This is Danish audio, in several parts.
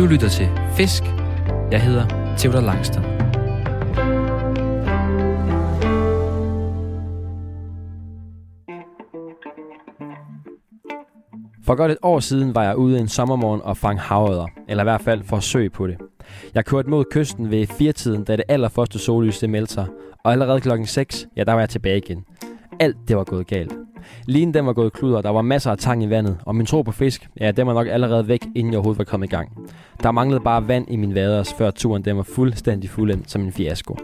Du lytter til Fisk. Jeg hedder Theodor Langster. For godt et år siden var jeg ude en sommermorgen og fang havøder, eller i hvert fald forsøg på det. Jeg kørte mod kysten ved firetiden, da det allerførste sollys det meldte sig, og allerede klokken 6, ja, der var jeg tilbage igen. Alt det var gået galt. Linen den var gået kluder, der var masser af tang i vandet, og min tro på fisk, ja, den var nok allerede væk, inden jeg overhovedet var kommet i gang. Der manglede bare vand i min vaders, før turen den var fuldstændig fuldendt som en fiasko.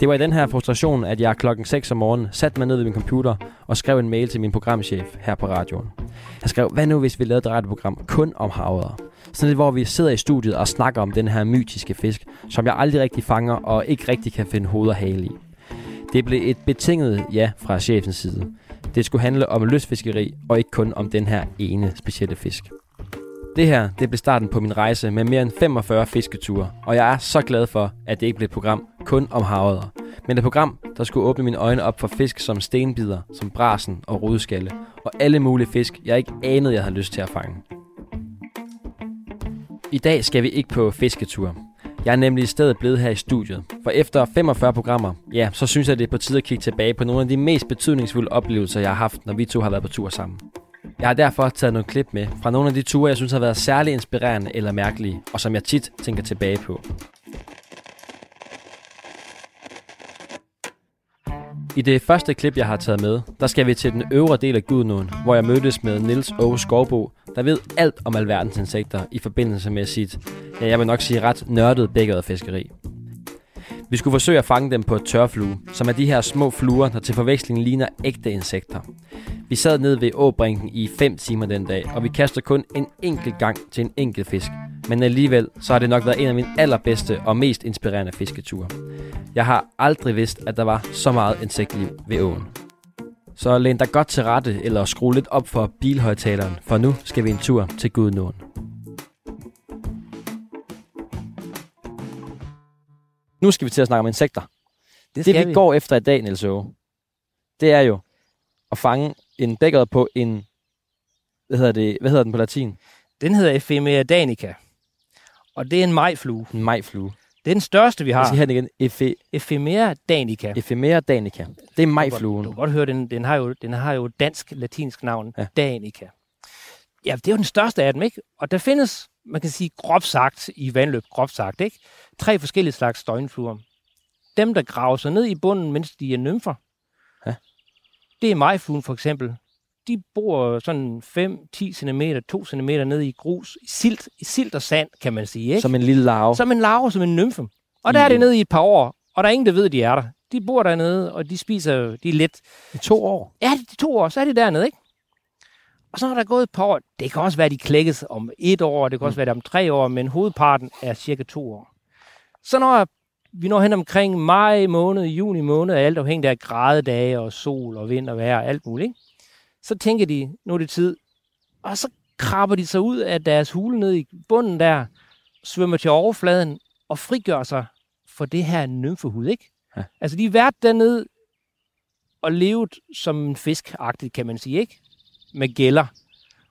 Det var i den her frustration, at jeg klokken 6 om morgenen satte mig ned ved min computer og skrev en mail til min programchef her på radioen. Jeg skrev, hvad nu hvis vi lavede et radioprogram kun om havet? Sådan det, hvor vi sidder i studiet og snakker om den her mytiske fisk, som jeg aldrig rigtig fanger og ikke rigtig kan finde hoved og hale i. Det blev et betinget ja fra chefens side. Det skulle handle om lystfiskeri og ikke kun om den her ene specielle fisk. Det her, det blev starten på min rejse med mere end 45 fisketure, og jeg er så glad for, at det ikke blev et program kun om havøder, men et program, der skulle åbne mine øjne op for fisk som stenbider, som brasen og rodskalle, og alle mulige fisk, jeg ikke anede, jeg havde lyst til at fange. I dag skal vi ikke på fisketur. Jeg er nemlig i stedet blevet her i studiet, for efter 45 programmer, ja, så synes jeg, det er på tide at kigge tilbage på nogle af de mest betydningsfulde oplevelser, jeg har haft, når vi to har været på tur sammen. Jeg har derfor taget nogle klip med fra nogle af de ture, jeg synes har været særlig inspirerende eller mærkelige, og som jeg tit tænker tilbage på. I det første klip, jeg har taget med, der skal vi til den øvre del af Gudnåen, hvor jeg mødtes med Nils Ove Skovbo, der ved alt om alverdens insekter i forbindelse med sit, ja, jeg vil nok sige ret nørdet bækkeret fiskeri. Vi skulle forsøge at fange dem på et tørflue, som er de her små fluer, der til forveksling ligner ægte insekter. Vi sad ned ved åbrinken i 5 timer den dag, og vi kaster kun en enkelt gang til en enkelt fisk. Men alligevel, så har det nok været en af mine allerbedste og mest inspirerende fisketure. Jeg har aldrig vidst, at der var så meget insektliv ved åen. Så læn dig godt til rette, eller skru lidt op for bilhøjtaleren, for nu skal vi en tur til Gudnåen. Nu skal vi til at snakke om insekter. Det, Det vi går efter i dag, Niels Åge, det er jo at fange en dækker på en, hvad hedder, det, hvad hedder den på latin? Den hedder Ephemera danica. Og det er en majflue. En majflue. Det er den største, vi Jeg har. skal have den igen. Efe, Ephemera danica. ephemera danica. Det er majfluen. Du kan godt høre, den, den, har jo, den har jo et dansk, latinsk navn. Ja. Ja. Danica. Ja, det er jo den største af dem, ikke? Og der findes, man kan sige groft sagt, i vandløb groft sagt, ikke? Tre forskellige slags døgnfluer. Dem, der graver sig ned i bunden, mens de er nymfer. Ja. Det er majfluen for eksempel. De bor sådan 5-10 cm, 2 cm ned i grus, i silt, i silt og sand, kan man sige, ikke? Som en lille larve. Som en larve, som en nymfe. Og der er det nede i et par år, og der er ingen, der ved, de er der. De bor dernede, og de spiser, de er lidt... I to år. Ja, de to år, så er de dernede, ikke? Og så er der gået et par år. Det kan også være, de klækkes om et år, det kan også være, det om tre år, men hovedparten er cirka to år. Så når vi når hen omkring maj måned, juni måned, alt afhængigt af gradedage og sol og vind og vejr og alt muligt, ikke? Så tænker de, nu er det tid. Og så krabber de sig ud af deres hule ned i bunden der, svømmer til overfladen og frigør sig for det her nymfehud, ikke? Ja. Altså, de er været dernede og levet som en fisk kan man sige, ikke? Med gælder.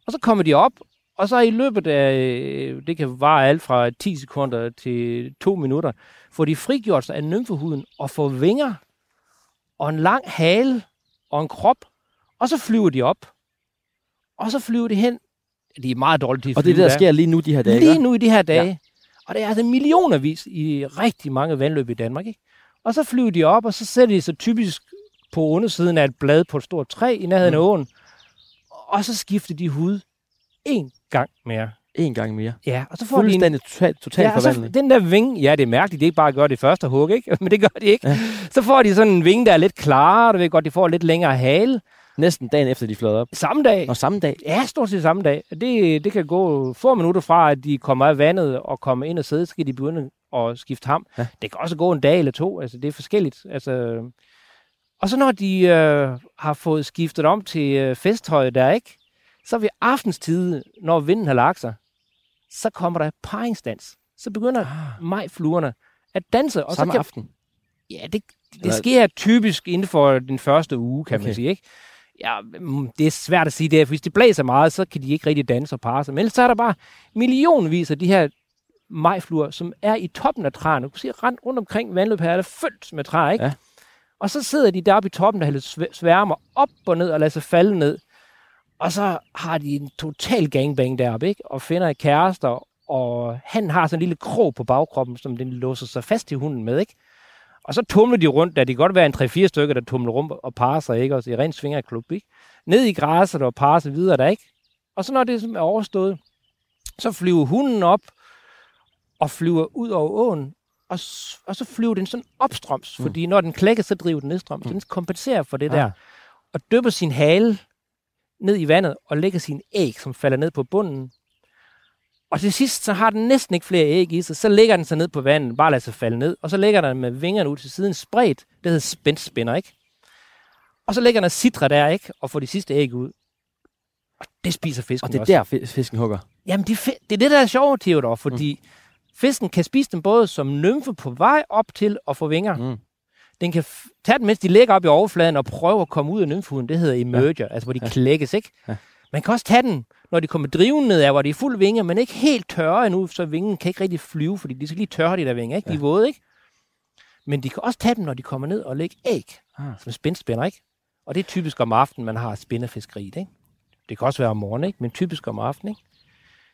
Og så kommer de op, og så i løbet af, øh, det kan vare alt fra 10 sekunder til 2 minutter, får de frigjort sig af nymfehuden og får vinger og en lang hale og en krop, og så flyver de op. Og så flyver de hen. De er meget dårlige til at Og det er der der. sker lige nu de her dage. Lige nu i de her dage. Ja. Og det er altså millionervis i rigtig mange vandløb i Danmark. Ikke? Og så flyver de op, og så sætter de sig typisk på undersiden af et blad på et stort træ i nærheden Mm. af åen. Og så skifter de hud en gang mere. En gang mere. Ja, og så får de en, Fuldstændig totalt total ja, forvandling. den der vinge, ja, det er mærkeligt, det er ikke bare at gøre det første hug, ikke? Men det gør de ikke. Ja. Så får de sådan en vinge, der er lidt klarere, du ved godt, de får lidt længere hale. Næsten dagen efter, de flød op. Samme dag. Og samme dag. Ja, stort set samme dag. Det, det kan gå få minutter fra, at de kommer af vandet og kommer ind og sidde, så skal de begynde at skifte ham. Ja. Det kan også gå en dag eller to, altså det er forskelligt. Altså, og så når de øh, har fået skiftet om til øh, festtøj der, ikke? Så ved aftenstid, når vinden har lagt sig, så kommer der paringsdans. Så begynder Ah. majfluerne at danse. Og Samme så kan, aften. Ja, det, det Eller- sker typisk inden for den første uge, kan. Okay. man sige. Ikke? Ja, mm, det er svært at sige det, for hvis det blæser meget, så kan de ikke rigtig danse og parre sig. Men ellers så er der bare millionvis af de her majfluer, som er i toppen af træerne. Du kan se, rent rundt omkring vandløbet her er der fyldt med træer, ikke? Ja. Og så sidder de deroppe i toppen, der lidt sværmer op og ned og lader sig falde ned. Og så har de en total gangbang deroppe, ikke? Og finder kærester, og han har sådan en lille krog på bagkroppen, som den låser sig fast i hunden med, ikke? Og så tumler de rundt, der de kan godt være en 3-4 stykker, der tumler rundt og parer sig, ikke? Og det er rent svingerklub, ikke? Ned i græsset og parer sig videre der, ikke? Og så når det er overstået, så flyver hunden op og flyver ud over åen, og, og så flyver den sådan opstrøms, mm. fordi når den klækker, så driver den nedstrøms. Mm. Den kompenserer for det ja. der, og dypper sin hale ned i vandet og lægger sin æg, som falder ned på bunden. Og til sidst, så har den næsten ikke flere æg i sig. Så lægger den sig ned på vandet, bare lader sig falde ned. Og så lægger den med vingerne ud til siden spredt. Det hedder spændspænder, ikke? Og så lægger den citra der, ikke? Og får de sidste æg ud. Og det spiser fisken Og det er også. der, fisken hugger? Jamen, det, det er det, der er sjovt, Theodor, fordi mm. fisken kan spise dem både som nymfe på vej op til at få vinger. Mm. Den kan tage dem, mens de ligger op i overfladen og prøve at komme ud af nymfehuden. Det hedder emerger, ja. altså hvor de ja. klækkes, ikke? Ja. Man kan også tage den, når de kommer drivende ned af, hvor de er fuld vinger, men ikke helt tørre endnu, så vingen kan ikke rigtig flyve, fordi de skal lige tørre de der vinger, ikke? De er våde, ikke? Men de kan også tage dem, når de kommer ned og lægge æg, ah. som spændspænder, ikke? Og det er typisk om aftenen, man har spændefiskeri, ikke? Det kan også være om morgenen, ikke? Men typisk om aftenen, ikke?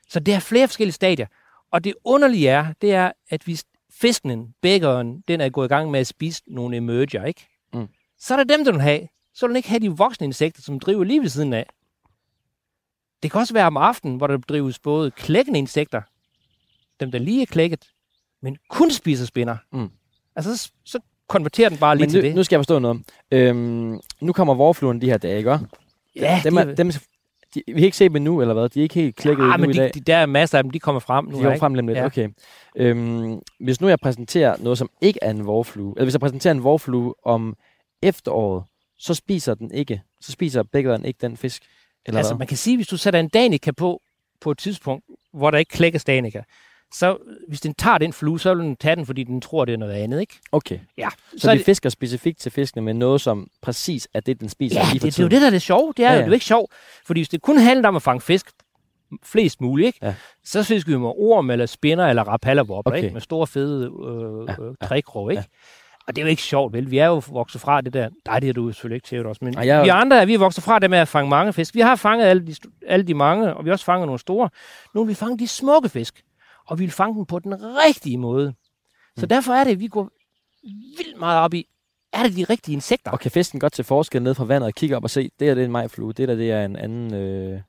Så det er flere forskellige stadier. Og det underlige er, det er, at hvis fiskenen, bækkeren, den er gået i gang med at spise nogle emerger, ikke? Mm. Så er det dem, der vil have. Så vil den ikke have de voksne insekter, som driver lige ved siden af. Det kan også være om aftenen, hvor der drives både klækkende insekter, dem der lige er klækket, men kun spiser spinder. Mm. Altså, så, så konverterer den bare lige men til nu, det. nu skal jeg forstå noget. Øhm, nu kommer vorfluen de her dage, ikke? Ja, dem, er, dem, de, vi kan ikke se dem nu, eller hvad? De er ikke helt klækket ja, nu men i de, dag. De, der er masser af dem, de kommer frem nu. De kommer frem lidt, ja. okay. Øhm, hvis nu jeg præsenterer noget, som ikke er en vorflue, eller hvis jeg præsenterer en vorflue om efteråret, så spiser den ikke, så spiser bækkeren ikke den fisk. Eller altså, hvad? man kan sige, hvis du sætter en danica på, på et tidspunkt, hvor der ikke klækkes danica, så hvis den tager den flue, så vil den tage den, fordi den tror, det er noget andet, ikke? Okay. Ja. Så, så de det... fisker specifikt til fiskene med noget, som præcis er det, den spiser ja, lige det, det er jo det, der er det sjove. Det er ja, ja. jo det er ikke sjovt. Fordi hvis det kun handler om at fange fisk, flest muligt, ikke? Ja. så fisker vi med orm, eller spinner, eller rapallervopper, okay. ikke? med store, fede øh, ja, ja. trækrog, ikke? Ja. Og det er jo ikke sjovt, vel? Vi er jo vokset fra det der. Nej, det er du selvfølgelig ikke også. Men jeg... vi andre vi er vokset fra det med at fange mange fisk. Vi har fanget alle de, alle de mange, og vi har også fanget nogle store. Nu vil vi fange de smukke fisk. Og vi vil fange dem på den rigtige måde. Så mm. derfor er det, at vi går vildt meget op i, er det de rigtige insekter? Og kan fisken godt til forskel ned fra vandet og kigge op og se, det er det er en majflue, det der det er en anden... Øh...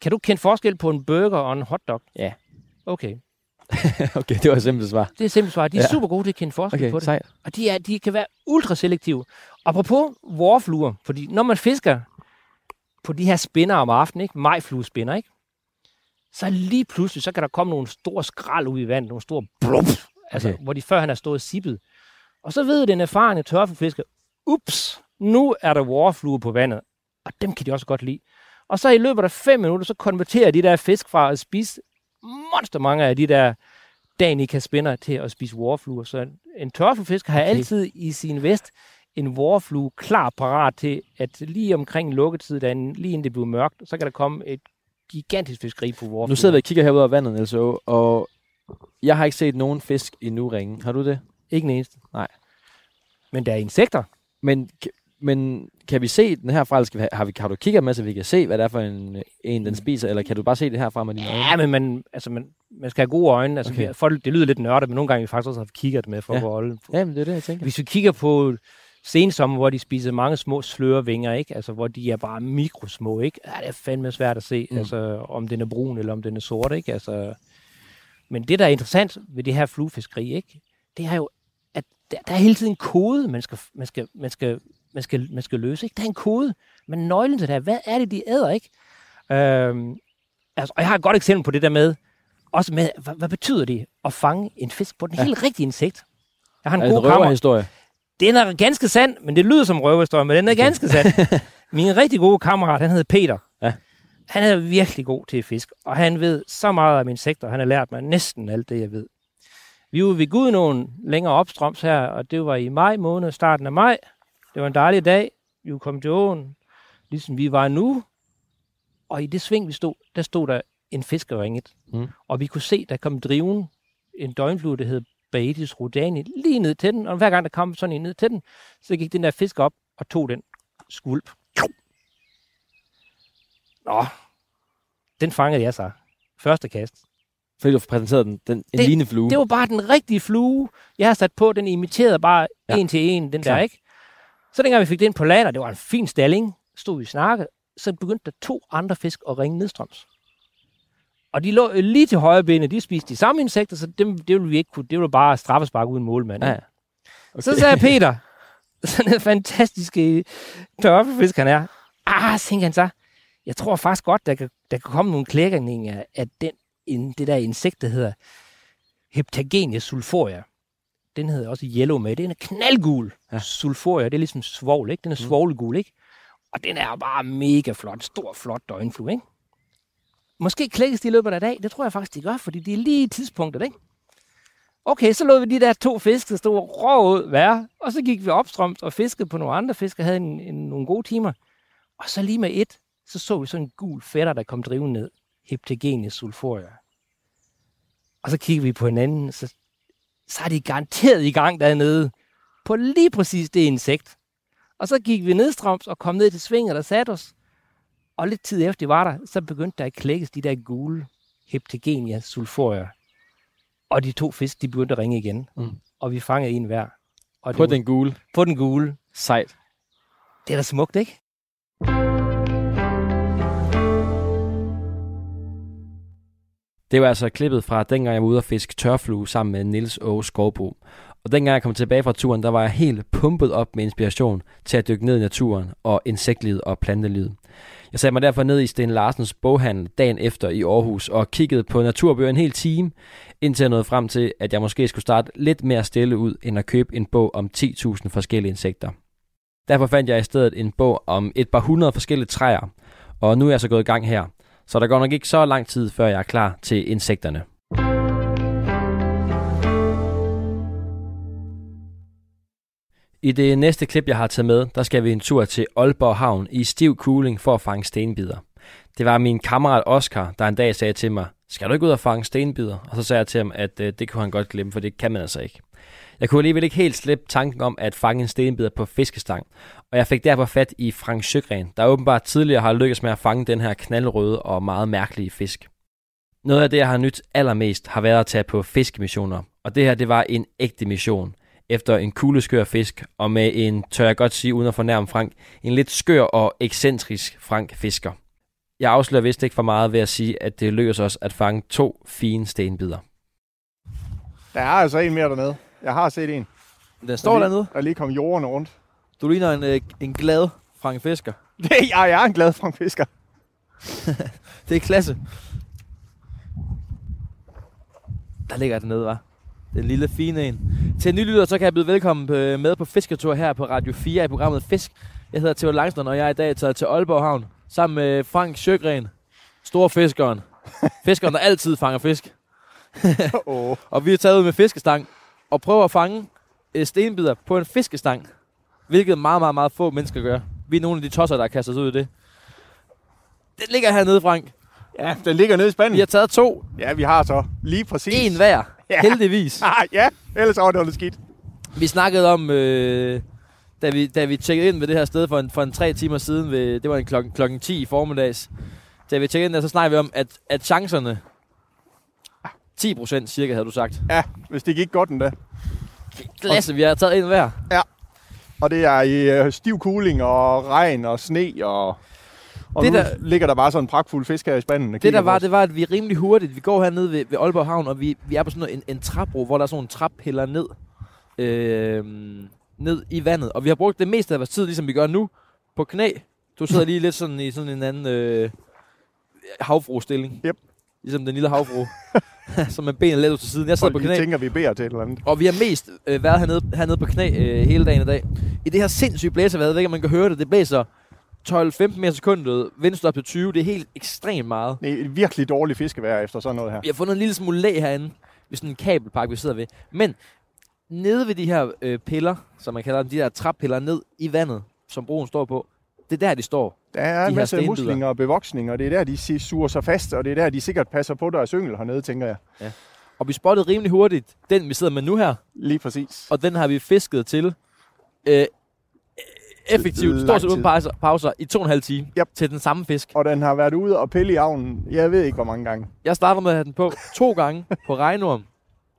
Kan du kende forskel på en burger og en hotdog? Ja. Okay. okay, det var et simpelt svar. Det er et simpelt svar. De er ja. super gode til at kende forskel okay, på det. Sejt. Og de, er, de kan være ultraselektive. Apropos vorfluer, fordi når man fisker på de her spinner om aftenen, ikke? majfluespinner, ikke? så lige pludselig, så kan der komme nogle store skrald ud i vandet, nogle store blub, altså, okay. hvor de før han har stået sippet. Og så ved den erfarne tørfisker, ups, nu er der vorfluer på vandet, og dem kan de også godt lide. Og så i løbet af fem minutter, så konverterer de der fisk fra at spise monster mange af de der danica spinner til at spise vorfluer. Så en tørfisker har okay. altid i sin vest en vorflue klar parat til, at lige omkring lukketid, da lige inden det bliver mørkt, så kan der komme et gigantisk fiskeri på vores Nu sidder vi og kigger herude af vandet, Niels og jeg har ikke set nogen fisk endnu ringe. Har du det? Ikke en eneste. Nej. Men der er insekter. Men, men kan vi se den herfra, eller skal vi, har, vi, har du kigget med, så vi kan se, hvad det er for en, en den spiser, eller kan du bare se det herfra med dine øjne? Ja, men man, altså man, man skal have gode øjne. Altså, okay. folk, det lyder lidt nørdet, men nogle gange vi faktisk også har kigget med for ja. at holde. Ja, men det er det, jeg tænker. Hvis vi kigger på sensommer, hvor de spiser mange små slørevinger, ikke? Altså, hvor de er bare mikrosmå, ikke? Ja, det er fandme svært at se, mm. altså, om den er brun eller om den er sort, ikke? Altså, men det, der er interessant ved det her fluefiskeri, ikke? Det er jo, at der, der er hele tiden en kode, man skal, man skal, man skal, man skal, man skal løse, ikke? Der er en kode, men nøglen til det her, hvad er det, de æder, ikke? Øhm, altså, og jeg har et godt eksempel på det der med, også med, hvad, hvad betyder det at fange en fisk på den ja. helt rigtige insekt? Jeg har en god kammer. Den er ganske sand, men det lyder som røverhistorie, men den er okay. ganske sand. Min rigtig gode kammerat, han hedder Peter. Ja. Han er virkelig god til fisk, og han ved så meget om insekter. Han har lært mig næsten alt det, jeg ved. Vi var ved Gud nogle længere opstrøms her, og det var i maj måned, starten af maj. Det var en dejlig dag. Vi kom til åen, ligesom vi var nu. Og i det sving, vi stod, der stod der en fisk og ringet. Mm. Og vi kunne se, der kom driven en døgnflue, der hed Baetis rodani, lige ned til den, og hver gang der kom sådan en ned til den, så gik den der fisk op og tog den skulp. Nå, den fangede jeg så. Første kast. Fordi du præsenterede den, den en Det- lignende flue. Det var bare den rigtige flue. Jeg har sat på, den imiterede bare ja. en til en, den Klar. der, ikke? Så dengang vi fik den på lander, det var en fin stalling, stod vi og snakkede, så begyndte der to andre fisk at ringe nedstrøms. Og de lå øh, lige til højre benet, de spiste de samme insekter, så dem, det ville vi ikke kunne, det ville bare straffespark uden målmand. Ja. Okay. Så sagde Peter, sådan en fantastiske tørfisk han er. Ah, tænkte han så, jeg tror faktisk godt, der kan, der kan komme nogle klækninger af den, en, det der insekt, der hedder Heptagenia sulforia. Den hedder også yellow med. Den er knaldgul. Ja. Sulforia, det er ligesom svovl, ikke? Den er svovlgul, ikke? Og den er bare mega flot. Stor, flot døgnflue, ikke? Måske klækkes de i løbet af dag. Det tror jeg faktisk, de gør, fordi de er lige i tidspunktet, ikke? Okay, så lod vi de der to fisk, der stod rå ud være, og så gik vi opstrøms og fiskede på nogle andre fisk, og havde en, en, nogle gode timer. Og så lige med et, så så vi sådan en gul fætter, der kom drivende ned. Heptagenia sulforia. Og så kiggede vi på hinanden, så, så er de garanteret i gang dernede på lige præcis det insekt. Og så gik vi nedstrøms og kom ned til svinget, der satte os. Og lidt tid efter de var der, så begyndte der at klækkes de der gule Heptagenia sulforia. Og de to fisk, de begyndte at ringe igen. Mm. Og vi fangede en hver. Og På det den gule. på den gule. Sejt. Det er da smukt, ikke? Det var altså klippet fra dengang jeg var ude og fiske tørflue sammen med Nils Åge Skovbo. Og dengang jeg kom tilbage fra turen, der var jeg helt pumpet op med inspiration til at dykke ned i naturen og insektlivet og plantelivet. Jeg satte mig derfor ned i Sten Larsens boghandel dagen efter i Aarhus og kiggede på naturbøger en hel time, indtil jeg nåede frem til, at jeg måske skulle starte lidt mere stille ud, end at købe en bog om 10.000 forskellige insekter. Derfor fandt jeg i stedet en bog om et par hundrede forskellige træer, og nu er jeg så gået i gang her. Så der går nok ikke så lang tid, før jeg er klar til insekterne. I det næste klip, jeg har taget med, der skal vi en tur til Aalborg Havn i stiv cooling for at fange stenbider. Det var min kammerat Oscar, der en dag sagde til mig, skal du ikke ud og fange stenbider? Og så sagde jeg til ham, at øh, det kunne han godt glemme, for det kan man altså ikke. Jeg kunne alligevel ikke helt slippe tanken om at fange en stenbider på fiskestang, og jeg fik derfor fat i Frank Sjøgren, der åbenbart tidligere har lykkes med at fange den her knaldrøde og meget mærkelige fisk. Noget af det, jeg har nyt allermest, har været at tage på fiskemissioner, og det her, det var en ægte mission. Efter en kugleskør fisk, og med en, tør jeg godt sige uden at fornærme Frank, en lidt skør og ekscentrisk Frank fisker. Jeg afslører vist ikke for meget ved at sige, at det lykkedes os at fange to fine stenbider. Der er altså en mere dernede. Jeg har set en. Den står der dernede. lige, Der lige kom jorden rundt. Du ligner en, øh, en glad Frank Fisker. Det, jeg er en glad Frank Fisker. Det er klasse. Der ligger den nede, var. Den lille fine en. Til nylytter, så kan jeg byde velkommen på- med på fisketur her på Radio 4 i programmet Fisk. Jeg hedder Theo Langstrøm, og jeg er i dag taget til Aalborg Havn sammen med Frank Sjøgren, storfiskeren. Fiskeren, der altid fanger fisk. oh. Og vi er taget ud med fiskestang og prøver at fange øh, stenbider på en fiskestang. Hvilket meget, meget, meget få mennesker gør. Vi er nogle af de tosser, der kaster sig ud i det. Den ligger hernede, Frank. Ja, den ligger nede i spanden. Vi har taget to. Ja, vi har så lige præcis. En hver. Ja. Heldigvis. Ah, ja, ellers var det noget skidt. Vi snakkede om, øh, da, vi, da vi tjekkede ind ved det her sted for en, for en tre timer siden, ved, det var en klokken, klokken 10 i formiddags. Da vi tjekkede ind der, så snakkede vi om, at, at chancerne, 10 procent cirka, havde du sagt. Ja, hvis det gik godt endda. Klasse, vi har taget en hver. Og det er i øh, stiv kuling og regn og sne og... Og Det nu der- ligger der bare sådan en pragtfuld fisk her i spanden. Det der var, det var, at vi rimelig hurtigt, vi går hernede ved, ved Aalborg Havn, og vi, vi er på sådan en, en trapbro, hvor der er sådan nogle trappiller ned, øh, ned i vandet. Og vi har brugt det meste af vores tid, ligesom vi gør nu, på knæ. Du sidder lige lidt sådan i sådan en anden øh, havfru-stilling. Yep. Ligesom den lille havfru. som med benene let ud til siden. Jeg sidder Folk, på knæ. tænker, vi beder til et eller andet. Og vi har mest øh, været hernede, hernede på knæ øh, hele dagen i dag. I det her sindssyge blæser, jeg ved ikke, om man kan høre det. Det blæser 12-15 mere sekundet. Vindstop til 20. Det er helt ekstremt meget. Det er et virkelig dårligt fiskevejr efter sådan noget her. Vi har fundet en lille smule lag herinde, ved sådan en kabelpark, vi sidder ved. Men nede ved de her øh, piller, som man kalder dem, de der trappiller ned i vandet, som broen står på, det er der, de står. Der er de en masse muslinger og bevoksning, og det er der, de suger sig fast, og det er der, de sikkert passer på deres yngel hernede, tænker jeg. Og vi spottede rimelig hurtigt den, vi sidder med nu her. Lige præcis. Og den har vi fisket til øh, effektivt, stort set uden pauser, pauser, i to og en halv time Yep. til den samme fisk. Og den har været ude og pille i avnen, jeg ved ikke hvor mange gange. Jeg starter med at have den på to gange på regnorm,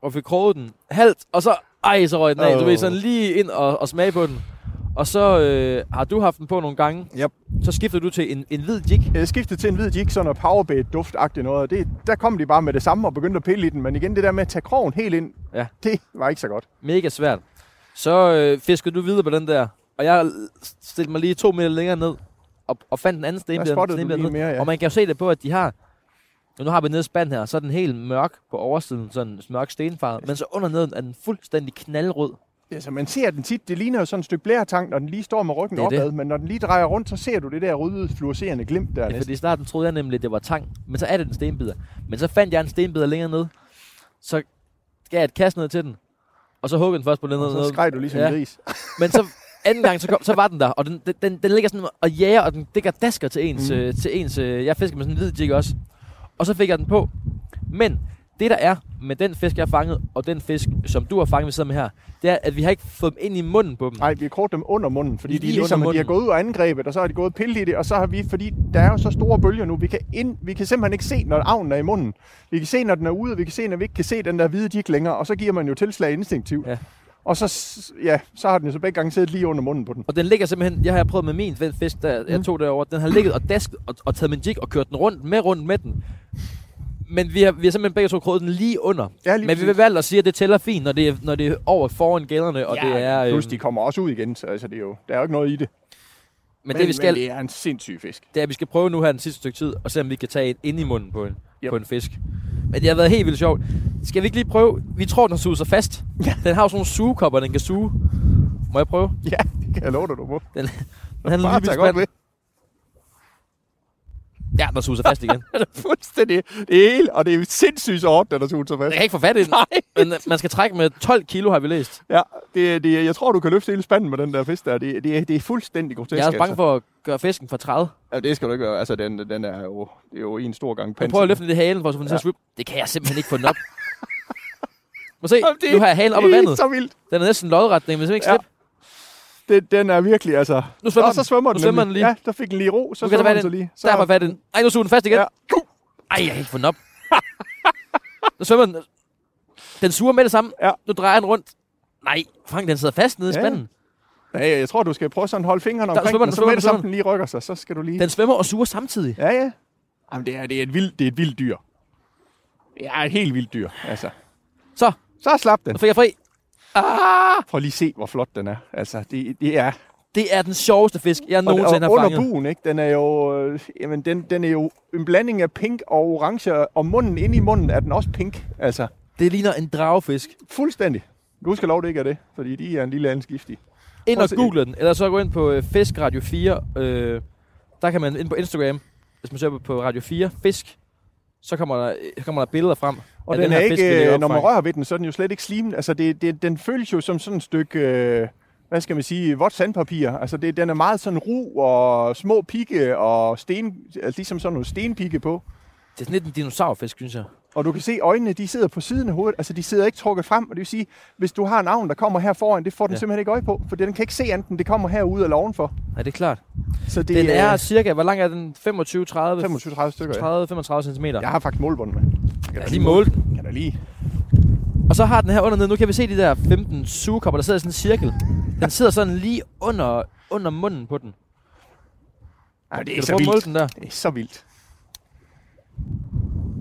og fik kroget den halvt, og så, ej, så røg den af. Du Åh. ved, sådan lige ind og, og smage på den. Og så øh, har du haft den på nogle gange. Yep. Så skifter du til en, en hvid jig. Jeg skiftede til en hvid jig, sådan noget powerbait duftagtigt noget. og Det, der kom de bare med det samme og begyndte at pille i den. Men igen, det der med at tage krogen helt ind, Ja. det var ikke så godt. Mega svært. Så øh, fiskede du videre på den der, og jeg stillede mig lige to meter længere ned, og, og fandt en anden mere, ja. Og man kan jo se det på, at de har... Og nu har vi nede spand her, så er den helt mørk på oversiden, sådan en mørk stenfarve. Men så under neden er den fuldstændig knaldrød. Altså, man ser den tit, det ligner jo sådan et stykke blærtang, når den lige står med ryggen er det. opad. Men når den lige drejer rundt, så ser du det der røde, fluorescerende glimt der Ja, fordi i starten troede jeg nemlig, at det var tang, men så er det en stenbider. Men så fandt jeg en stenbider længere ned, så gav jeg et kast ned til den, og så huggede den først på den Og ned. så skreg du ligesom Ja. en gris. Men så anden gang, så, kom, så var den der, og den, den- den, den ligger sådan og jager, og den digger dasker til ens, mm. øh, til ens øh, jeg fisker med sådan en hvid jig også. Og så fik jeg den på. Men det der er med den fisk, jeg har fanget, og den fisk, som du har fanget, vi sidder med her, det er, at vi har ikke fået dem ind i munden på dem. Nej, vi har kort dem under munden, fordi de, Lige er ligesom, under de har gået ud og angrebet, og så har de gået pillet i det, og så har vi, fordi der er jo så store bølger nu, vi kan, ind, vi kan simpelthen ikke se, når avnen er i munden. Vi kan se, når den er ude, vi kan se, når vi ikke kan se den der hvide jig længere, og så giver man jo tilslag instinktivt. Ja. Og så, ja, så har den jo så begge gange siddet lige under munden på den. Og den ligger simpelthen, jeg har prøvet med min fisk, der jeg Mm. tog derovre, den har ligget og dasket og, og taget min jig og kørt den rundt med rundt med den. Men vi har, vi har simpelthen begge to kroget den lige under. Ja, lige Men vi vil valgt at sige, at det tæller fint, når det er, når det er over foran gælderne, og det er... Plus, øhm, de kommer også ud igen, så altså, det er jo, der er jo ikke noget i det. men, det vi skal, men det er en sindssyg fisk. det er, at vi skal prøve nu her den sidste stykke tid, og se om vi kan tage et ind i munden på en, Yep. på en fisk. Men det har været helt vildt sjovt. Skal vi ikke lige prøve? Vi tror, den har suget sig fast. Ja. Den har jo sådan nogle sugekopper, den kan suge. Må jeg prøve? Ja, det kan jeg love dig, du må. Den, den lige tag godt godt ved. Ja, den har suget sig fast igen. Det er fuldstændig det hele, og det er sindssygt så hårdt, den er suget så Jeg fast. kan ikke få fat i den. Nej. Men øh, man skal trække med 12 kilo, har vi læst. Ja, det, det, jeg tror, du kan løfte hele spanden med den der fisk der. Det, det, det er fuldstændig grotesk. Jeg er også bange altså. for at gøre fisken for 30. Ja, det skal du ikke være. Altså, den, den er jo, det er jo en stor gang Jeg pensel. prøver at løfte i halen, for at Ja. swippe. Det kan jeg simpelthen ikke få den op. Må se, det- nu har jeg halen op af Det er vandet. så vildt. Den er næsten lodret, den kan simpelthen ikke Ja. slippe. Det, den er virkelig, altså... Nu svømmer og så den. svømmer Nu den, svømmer nemlig. den lige. Ja, der fik den lige ro, så Nu svømmer den så lige. Så Der har fat den. Ej, nu suger den fast igen. Ja. Ej, jeg kan ikke få den op. nu svømmer den. Den suger med det samme. Ja. Nu drejer den rundt. Nej, Frank, den sidder fast nede i Ja. spanden. Ja, jeg tror, du skal prøve sådan at holde fingrene Der omkring svømmer den, og så svømmer med det samme, svømmer den lige rykker sig, så skal du lige... Den svømmer og suger samtidig. Ja, ja. Jamen, det er, det er, et, vildt, det er et vildt dyr. Er et helt vildt dyr, altså. Så, Så slap den. nu fik jeg fri. Ah! Prøv lige at se, hvor flot den er. Altså, det, det er... Det er den sjoveste fisk, jeg Og, nogensinde og har under fanget. buen, ikke? Den er jo... Øh, jamen, den, den er jo en blanding af pink og orange, og munden inde i munden er den også pink. Altså, Det ligner en dragefisk. fuldstændig. Du skal lov, det ikke er det, fordi de er en lille anden giftig. Ind og google den, eller så gå ind på øh, Fisk Radio 4. Øh, der kan man ind på Instagram, hvis man søger på- på Radio 4, Fisk, så kommer der, så kommer der billeder frem. Og den, den er her fisk, ikke, lægger øh, når man rører ved den, så er den jo slet ikke slimen. Altså, det, det, den føles jo som sådan et stykke, øh, hvad skal man sige, vådt sandpapir. Altså, det, den er meget sådan ru og små pigge og sten, altså, ligesom sådan nogle stenpigge på. Det er sådan lidt en dinosaurfisk, synes jeg. Og du kan se, øjnene de sidder på siden af hovedet. Altså, de sidder ikke trukket frem. Og det vil sige, hvis du har en avn, der kommer her foran, det får den Ja. ja. simpelthen ikke øje på. For den kan ikke se andet, end det kommer herude eller ovenfor. Nej, det er klart. Så det Den er cirka, hvor lang er den? 25, 30, 25-30 stykker, ja. 30, 35 cm. Jeg har faktisk målbånd med. Jeg Jeg har lige målt den. Kan da lige. Og så har den her undernede, nu kan vi se de der 15 sugekopper, der sidder i sådan en cirkel. Den sidder sådan lige under, under munden på den. Ja, det Kan er så måle vildt. den der? Det er så vildt.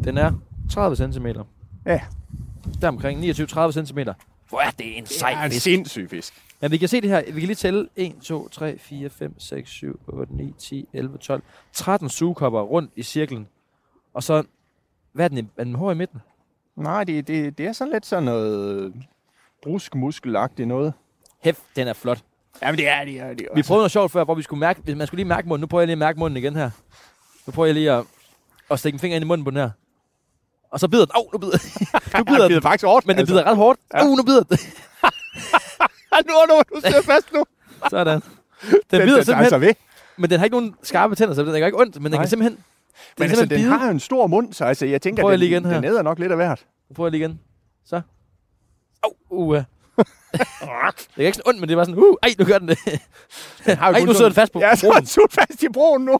Den er 30 cm. Ja. Der omkring 29-30 cm. Hvor er det en Det sej er en fisk. sindssyg fisk. Men vi kan se det her. Vi kan lige tælle 1, 2, 3, 4, 5, 6, 7, 8, 9, 10, 11, 12. 13 sugekopper rundt i cirklen. Og så, hvad er den, er den hård i midten? Nej, det, det, det er sådan lidt sådan noget brusk muskelagtigt noget. Hæft, den er flot. Jamen det er det. Er, det er, Vi prøvede noget sjovt før, hvor vi skulle mærke, man skulle lige mærke munden. Nu prøver jeg lige at mærke munden igen her. Nu prøver jeg lige at, at stikke en finger ind i munden på den her. Og så bider den. Åh, oh, nu bider den. nu bider den. er faktisk hårdt. Men den bider ret hårdt. Åh, Ja. oh, nu bider den. nu, nu, du sidder fast nu. Sådan. Den Den, bider den, simpelthen, altså ved. men den har ikke nogen skarpe tænder, så den gør ikke ondt, men den Nej. kan simpelthen, den Men kan altså, simpelthen den bide. har en stor mund, så altså, jeg tænker, Prøv den, igen her. den æder nok lidt af hvert. Jeg lige igen. Så. Au, uh. det er ikke sådan ondt, men det var sådan, uh, ej, nu gør den det. jo Ej, nu sidder den fast på Ja, så er broen. den fast i broen nu.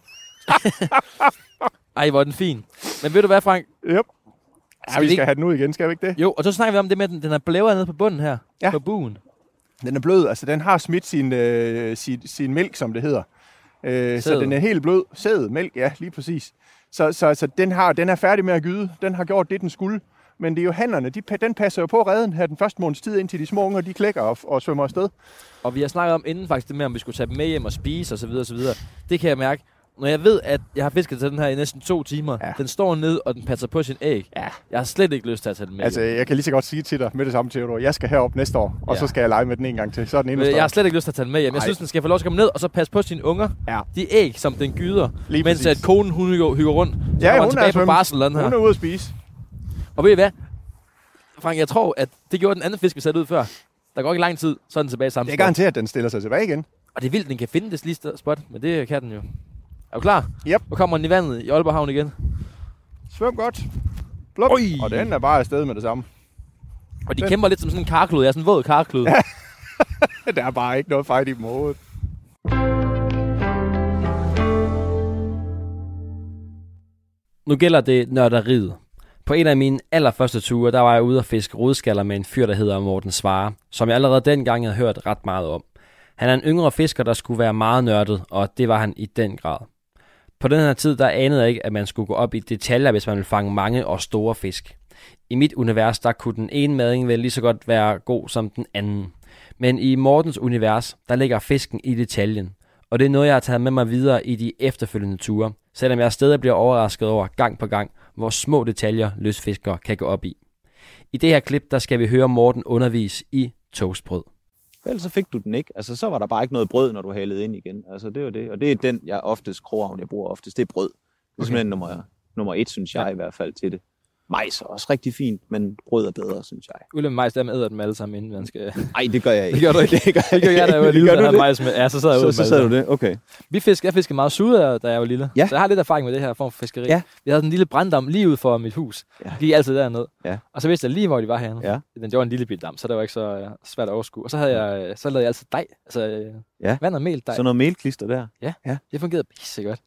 Ej, hvor er den fin. Men ved du hvad, Frank? Yep. Ja, Skal vi skal ikke- have den ud igen, skal vi ikke det? Jo, og så snakker vi om det med, at den, den er blæver nede på bunden her. Ja. På buen. Den er blød, altså den har smidt sin, øh, sin, sin mælk, som det hedder. Øh, så den er helt blød. Sæd, mælk, ja, lige præcis. Så, så, så den, har, den er færdig med at gyde. Den har gjort det, den skulle. Men det er jo hannerne, de, den passer jo på redden her den første måneds tid, indtil de små unger, de klækker og, og svømmer afsted. Og vi har snakket om inden faktisk det med, om vi skulle tage dem med hjem og spise osv. osv. Det kan jeg mærke. Når jeg ved, at jeg har fisket til den her i næsten to timer, Ja. den står ned, og den passer på sin æg. Ja. Jeg har slet ikke lyst til at tage den med Altså, jeg kan lige så godt sige til dig med det samme, Theodor. Jeg skal herop næste år, og Ja. så skal jeg lege med den en gang til. Så er den endnu Øh, Jeg har slet ikke lyst til at tage den med hjem. Jeg Ej. synes, den skal få lov til at komme ned, og så passe på sine unger. Ja. De æg, som den gyder, Lige mens præcis. at konen hun hygger, rundt. Så Ja, hun han er tilbage på barsel den her. Hun er ude at spise. Og ved I hvad? Frank, jeg tror, at det gjorde den anden fisk, vi satte ud før. Der går ikke lang tid, så er den tilbage samme Det er spot. garanteret, at den stiller sig tilbage igen. Og det er vildt, den kan finde det lige spot, men det kan den jo. Er du klar? Yep. Nu kommer den i vandet i Aalborg Havn igen. Svøm godt. Blop. Oj. Og den er bare afsted med det samme. Og de Den- kæmper lidt som sådan en karklud. Jeg er sådan en våd karklud. Ja. Der er bare ikke noget fight i dem overhovedet. Nu gælder det nørderiet. På en af mine allerførste ture, der var jeg ude og fiske rodskaller med en fyr, der hedder Morten Svare, som jeg allerede dengang havde hørt ret meget om. Han er en yngre fisker, der skulle være meget nørdet, og det var han i den grad. På den her tid, der anede jeg ikke, at man skulle gå op i detaljer, hvis man ville fange mange og store fisk. I mit univers, der kunne den ene mading vel lige så godt være god som den anden. Men i Mortens univers, der ligger fisken i detaljen. Og det er noget, jeg har taget med mig videre i de efterfølgende ture, selvom jeg stadig bliver overrasket over gang på gang, hvor små detaljer lystfiskere kan gå op i. I det her klip, der skal vi høre Morten undervise i toastbrød. Ellers så fik du den ikke. Altså, så var der bare ikke noget brød, når du halede ind igen. Altså, det var det. Og det er den, jeg oftest, kroavn, jeg bruger oftest, det er brød. Det er simpelthen nummer, nummer et, synes jeg ja. i hvert fald til det. Majs er også rigtig fint, men brød er bedre, synes jeg. Ulle med majs, der æder dem alle sammen, inden man skal... Nej, det gør jeg ikke. Det gør du ikke. det gør Det gør jeg, da jeg var lille, der det? majs med. Ja, så sad jeg Så, så sad du det? Okay. Vi fisk, jeg fiskede meget sude, da jeg var lille. Ja. Så jeg har lidt erfaring med det her form for fiskeri. Ja. Vi havde sådan en lille branddam lige ude for mit hus. Ja. Ja. Gik altid derned. Ja. Og så vidste jeg lige, hvor de var henne. Ja. Den var en lille bit dam, så det var ikke så uh, svært at overskue. Og så, havde jeg, så lavede jeg altid dej. Altså uh, Ja. vand og mel dej. Så noget melklister der. Det fungerede pissegodt.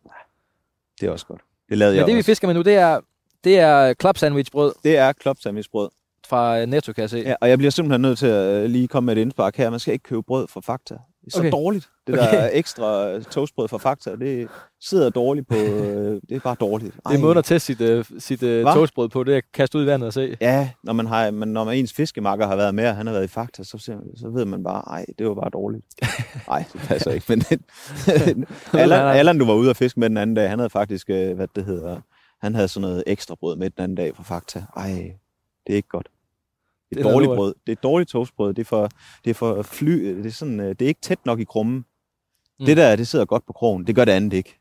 Det er også godt. Det lavede Men jeg det, vi også. fisker med nu, det er, det er club sandwich brød Det er klop sandwichbrød. fra øh, Netto, kan jeg se. Ja, og jeg bliver simpelthen nødt til at øh, lige komme med et indspark her. Man skal ikke købe brød fra Fakta. Det er så Okay. dårligt. Det Okay. der ekstra øh, toastbrød fra Fakta, det sidder dårligt på... Øh, det er bare dårligt. Det er måden at teste sit, uh, sit Hva? toastbrød på, det er at kaste ud i vandet og se. Ja, når man har, men når man ens fiskemakker har været med, og han har været i Fakta, så, så ved man bare, nej, det var bare dårligt. Nej, det passer ikke. Men Allan, Allan, du var ude og fiske med den anden dag, han havde faktisk, øh, hvad det hedder, han havde sådan noget ekstra brød med den anden dag fra Fakta. Ej, det er ikke godt. Det er Det er dårligt brød. Det er dårligt toastbrød. Det er for, det er for fly, det er, sådan, øh, det er ikke tæt nok i krummen. Mm. Mm. Det der, det sidder godt på krogen. Det gør det andet ikke.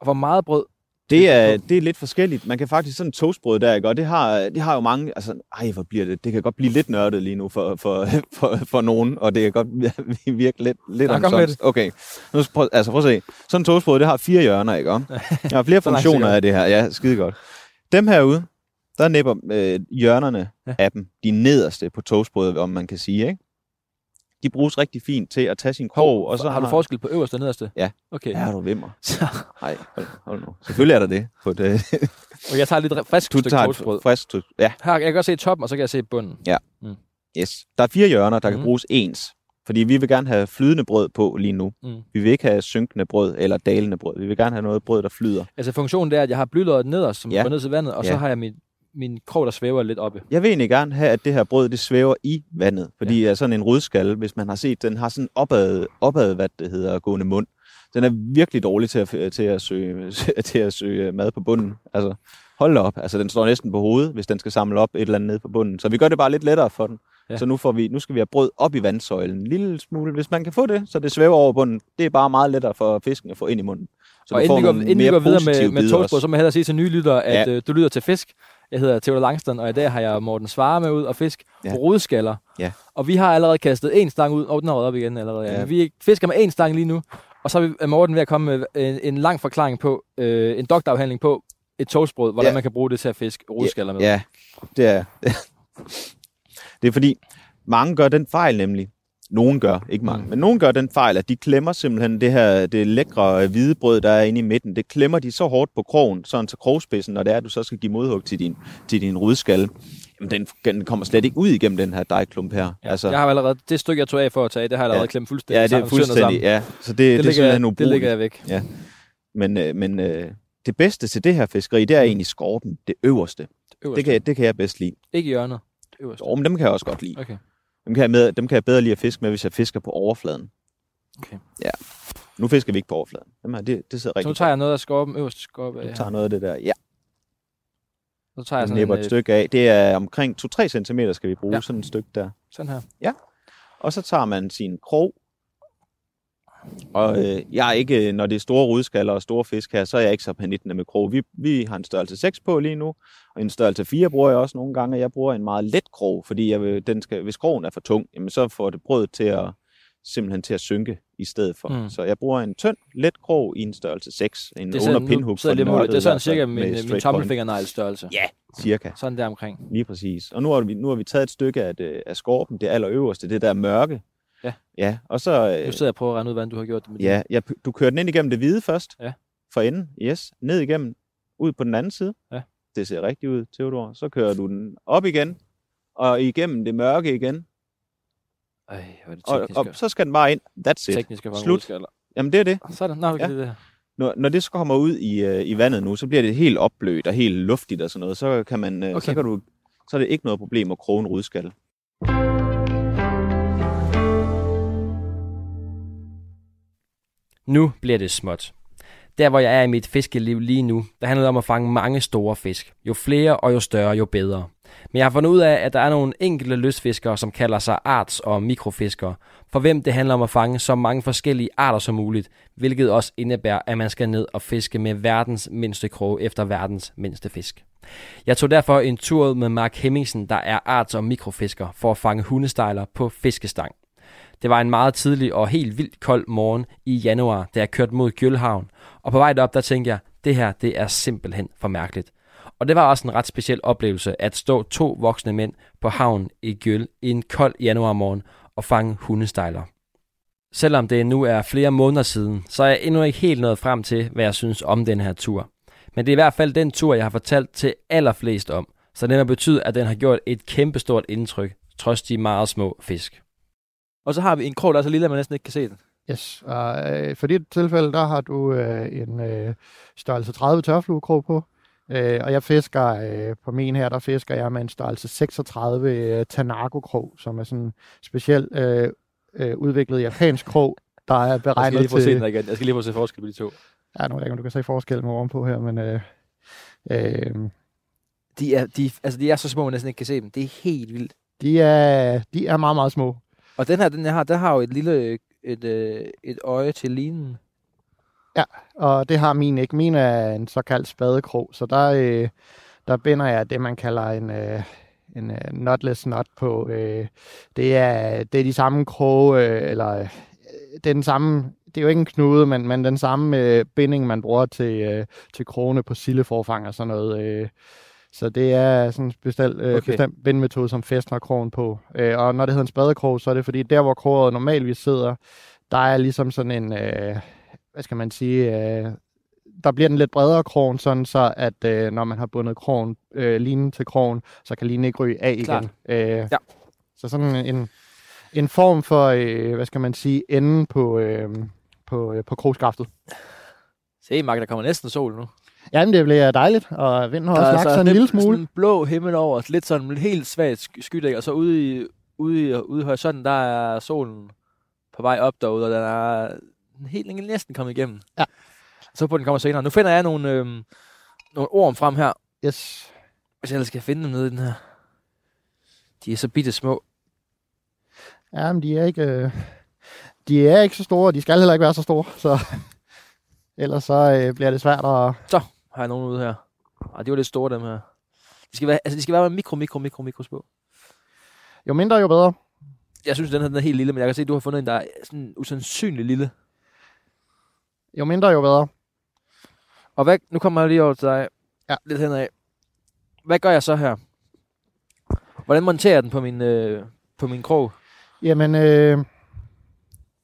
Og hvor meget brød? Det er, det er lidt forskelligt. Man kan faktisk sådan toastbrød der, ikke? og det har, det har jo mange, altså, ej, hvor bliver det, det kan godt blive lidt nørdet lige nu for, for, for, for nogen, og det kan godt virke lidt, lidt omsonst. Okay, nu, prøv, altså prøv at se. Sådan en toastbrød, det har fire hjørner, ikke? Der har flere funktioner af det her, ja, skide godt. Dem herude, der nipper øh, hjørnerne ja. af dem, de nederste på toastbrødet, om man kan sige, ikke? De bruges rigtig fint til at tage sin krog, og så har du forskel på øverste og nederste? Ja. Okay. Ja, du vimmer. Så, Nej, hold, hold nu. Selvfølgelig er der det. På det. og jeg tager lidt frisk Du stykke toastbrød. frisk. Ja, Her, jeg kan godt se toppen, og så kan jeg se bunden. Yes. Der er fire hjørner, der mm. Mhm. kan bruges ens. Fordi vi vil gerne have flydende brød på lige nu. Mm. Vi vil ikke have synkende brød eller dalende brød. Vi vil gerne have noget brød, der flyder. Altså funktionen det er, at jeg har blylåret nederst, som Ja. ja. går ned til vandet, og så Ja. har jeg min, min krog, der svæver lidt oppe. Jeg vil egentlig gerne have, at det her brød, det svæver i vandet. Fordi ja. sådan en rødskalle, hvis man har set, den har sådan opad, opad hvad det hedder, gående mund. Den er virkelig dårlig til at, til at, søge, til at søge mad på bunden. Altså, hold op. Altså, den står næsten på hovedet, hvis den skal samle op et eller andet nede på bunden. Så vi gør det bare lidt lettere for den. Ja. Ja. Så nu, får vi, nu skal vi have brød op i vandsøjlen. En lille smule. Hvis man kan få det, så det svæver over bunden. Det er bare meget lettere for fisken at få ind i munden. Så og inden vi går, inden vi går videre med, med toastbrød, så må jeg hellere sige til nye lyttere, at Ja. øh, du lytter til fisk. Jeg hedder Theodor Langston, og i dag har jeg Morten Svare med ud og fisk Ja. på rodskaller. Ja. Og vi har allerede kastet en stang ud, og den er røget op igen allerede. Ja. Ja. Vi fisker med en stang lige nu, og så er Morten ved at komme med en, en lang forklaring på, øh, en doktorafhandling på et toastbrød, hvordan Ja. man kan bruge det til at fiske rodskaller med. Ja, det er Det er fordi, mange gør den fejl nemlig. Nogen gør, ikke mange, mm. men nogen gør den fejl, at de klemmer simpelthen det her det lækre øh, hvide brød, der er inde i midten. Det klemmer de så hårdt på krogen, sådan til krogspidsen, når det er, at du så skal give modhug til din, til din rudskalle. Jamen, den, den kommer slet ikke ud igennem den her dejklump her. Ja, altså, jeg har allerede, det stykke, jeg tog af for at tage, det har jeg allerede Ja. klemt fuldstændig ja, det er fuldstændig, sammen. ja. Så det, det, Det, det er ligger, jeg, det ligger jeg væk. Men, øh, men øh, det bedste til det her fiskeri, det er egentlig skorpen, det øverste. Øverst. Det kan, jeg- det kan jeg bedst lide. Ikke hjørnet. Det øverste. Jo, men dem kan jeg også godt lide. Okay. Dem kan, jeg med, dem kan jeg bedre lide at fiske med, hvis jeg fisker på overfladen. Okay. Ja. Nu fisker vi ikke på overfladen. Her, det, det sidder Så rigtig nu tager jeg noget af skorpen, øverste skorpe af. Du tager noget af det der. Ja, Så tager jeg sådan en, et øh, stykke af. Det er omkring 2-3 cm skal vi bruge Ja. ja. sådan et stykke der. sådan her. Og så tager man sin krog. Og øh, jeg er ikke, når det er store rudskaller og store fisk her, så er jeg ikke så panittende med krog. Vi, vi har en størrelse 6 på lige nu, og en størrelse 4 bruger jeg også nogle gange, og jeg bruger en meget let krog, fordi jeg vil, den skal, hvis krogen er for tung, jamen så får det brødet til at simpelthen til at synke i stedet for. Mm. Så jeg bruger en tynd, let krog i en størrelse 6, en Det er sådan, under pinhook og måler. Det er sådan cirka min, min tommelfingernegl størrelse. Ja, cirka. Sådan der omkring. Lige præcis. Og nu har vi, nu har vi taget et stykke af, det, af skorpen, det allerøverste, det der mørke. Ja. Ja, og så... Nu sidder jeg og prøver at regne ud, hvordan du har gjort det med Ja, jeg, du kører den ind igennem det hvide først. Ja. For enden, yes. Ned igennem, ud på den anden side. Ja. Det ser rigtigt ud, Theodor. Så kører du den op igen, og igennem det mørke igen. Ej, hvor er det Og, teknisk. og så skal den bare ind. That's it. teknisk at Slut. Jamen, det er det. Sådan, nå, okay, Ja. det er det her. Når, når det så kommer ud i, øh, i vandet nu, så bliver det helt opblødt og helt luftigt og sådan noget. Så kan man, øh, Okay. så kan du, så er det ikke noget problem at kroge en rudskalle. Nu bliver det småt. Der, hvor jeg er i mit fiskeliv lige nu, der handler det om at fange mange store fisk. Jo flere og jo større, jo bedre. Men jeg har fundet ud af, at der er nogle enkelte lystfiskere, som kalder sig arts- og mikrofiskere, for hvem det handler om at fange så mange forskellige arter som muligt, hvilket også indebærer, at man skal ned og fiske med verdens mindste krog efter verdens mindste fisk. Jeg tog derfor en tur ud med Mark Hemmingsen, der er arts- og mikrofisker, for at fange hundestejler på fiskestang. Det var en meget tidlig og helt vildt kold morgen i januar, da jeg kørte mod Gjølhavn. Og på vej derop, der tænkte jeg, det her, det er simpelthen for mærkeligt. Og det var også en ret speciel oplevelse at stå to voksne mænd på havnen i Gjøl i en kold januarmorgen og fange hundestejler. Selvom det nu er flere måneder siden, så er jeg endnu ikke helt nået frem til, hvad jeg synes om den her tur. Men det er i hvert fald den tur, jeg har fortalt til allerflest om, så den har betydet, at den har gjort et kæmpestort indtryk, trods de meget små fisk. Og så har vi en krog, der er så lille, at man næsten ikke kan se den. Yes, og øh, for dit tilfælde, der har du øh, en øh, størrelse 30 tørfluekrog på. Øh, og jeg fisker øh, på min her, der fisker jeg med en størrelse 36 øh, Tanago-krog, som er sådan en specielt øh, øh, udviklet japansk krog, der er Jeg skal beregnet lige prøve at se til... den igen. Jeg skal lige prøve at se forskel på de to. Ja, nu ved jeg ikke, om du kan se forskellen ovenpå her, men... Øh, øh, De er, de, altså, de er så små, at man næsten ikke kan se dem. Det er helt vildt. de, er, de er meget, meget små. Og den her, den jeg har, der har jo et lille et, øh, et øje til linen. Ja, Og det har min ikke. Min er en såkaldt spadekrog, så der, øh, der binder jeg det, man kalder en, øh, en øh, knotless knot på. Øh, det, er, det er de samme kroge, øh, eller øh, det er den samme, det er jo ikke en knude, men, men den samme øh, binding, man bruger til, øh, til krogene på silleforfang og sådan noget. Øh, så det er sådan en bestemt, øh, Okay. bestemt bindmetode, som fæstner krogen på. Øh, og når det hedder en spadekrog, så er det fordi, der hvor kroget normalvis sidder, der er ligesom sådan en, øh, hvad skal man sige, øh, der bliver den lidt bredere krogen, sådan så at øh, når man har bundet krogen, øh, linen til krogen, så kan linen ikke ryge af Klart. igen. Øh, Ja. Så sådan en, en form for, øh, hvad skal man sige, enden på, øh, på, øh, på krogskaftet. Se, Mark, der kommer næsten sol nu. Jamen, det bliver dejligt, og vinden har også lagt sig en lille smule. Sådan en blå himmel over, lidt sådan helt svagt sky- skydæk, og så ude i, ude i, ude i horisonten, der er solen på vej op derude, og den er helt næsten kommet igennem. Ja. Så på den kommer senere. Nu finder jeg nogle, øhm, nogle ord frem her, Yes. hvis jeg ellers skal finde dem nede i den her. De er så bitte små. Ja, men de er ikke, øh, de er ikke så store, og de skal heller ikke være så store, så ellers så øh, bliver det svært at... Har jeg nogen ude her? Ej, de var lidt store, dem her. De skal være, altså, de skal være mikro, mikro, mikro, mikro små. Jo mindre, jo bedre. Jeg synes, den her den er helt lille, men jeg kan se, at du har fundet en, der er sådan usandsynlig lille. Jo mindre, jo bedre. Og hvad, nu kommer jeg lige over til dig. Ja. Lidt henad. Hvad gør jeg så her? Hvordan monterer jeg den på min, øh, på min krog? Jamen, øh,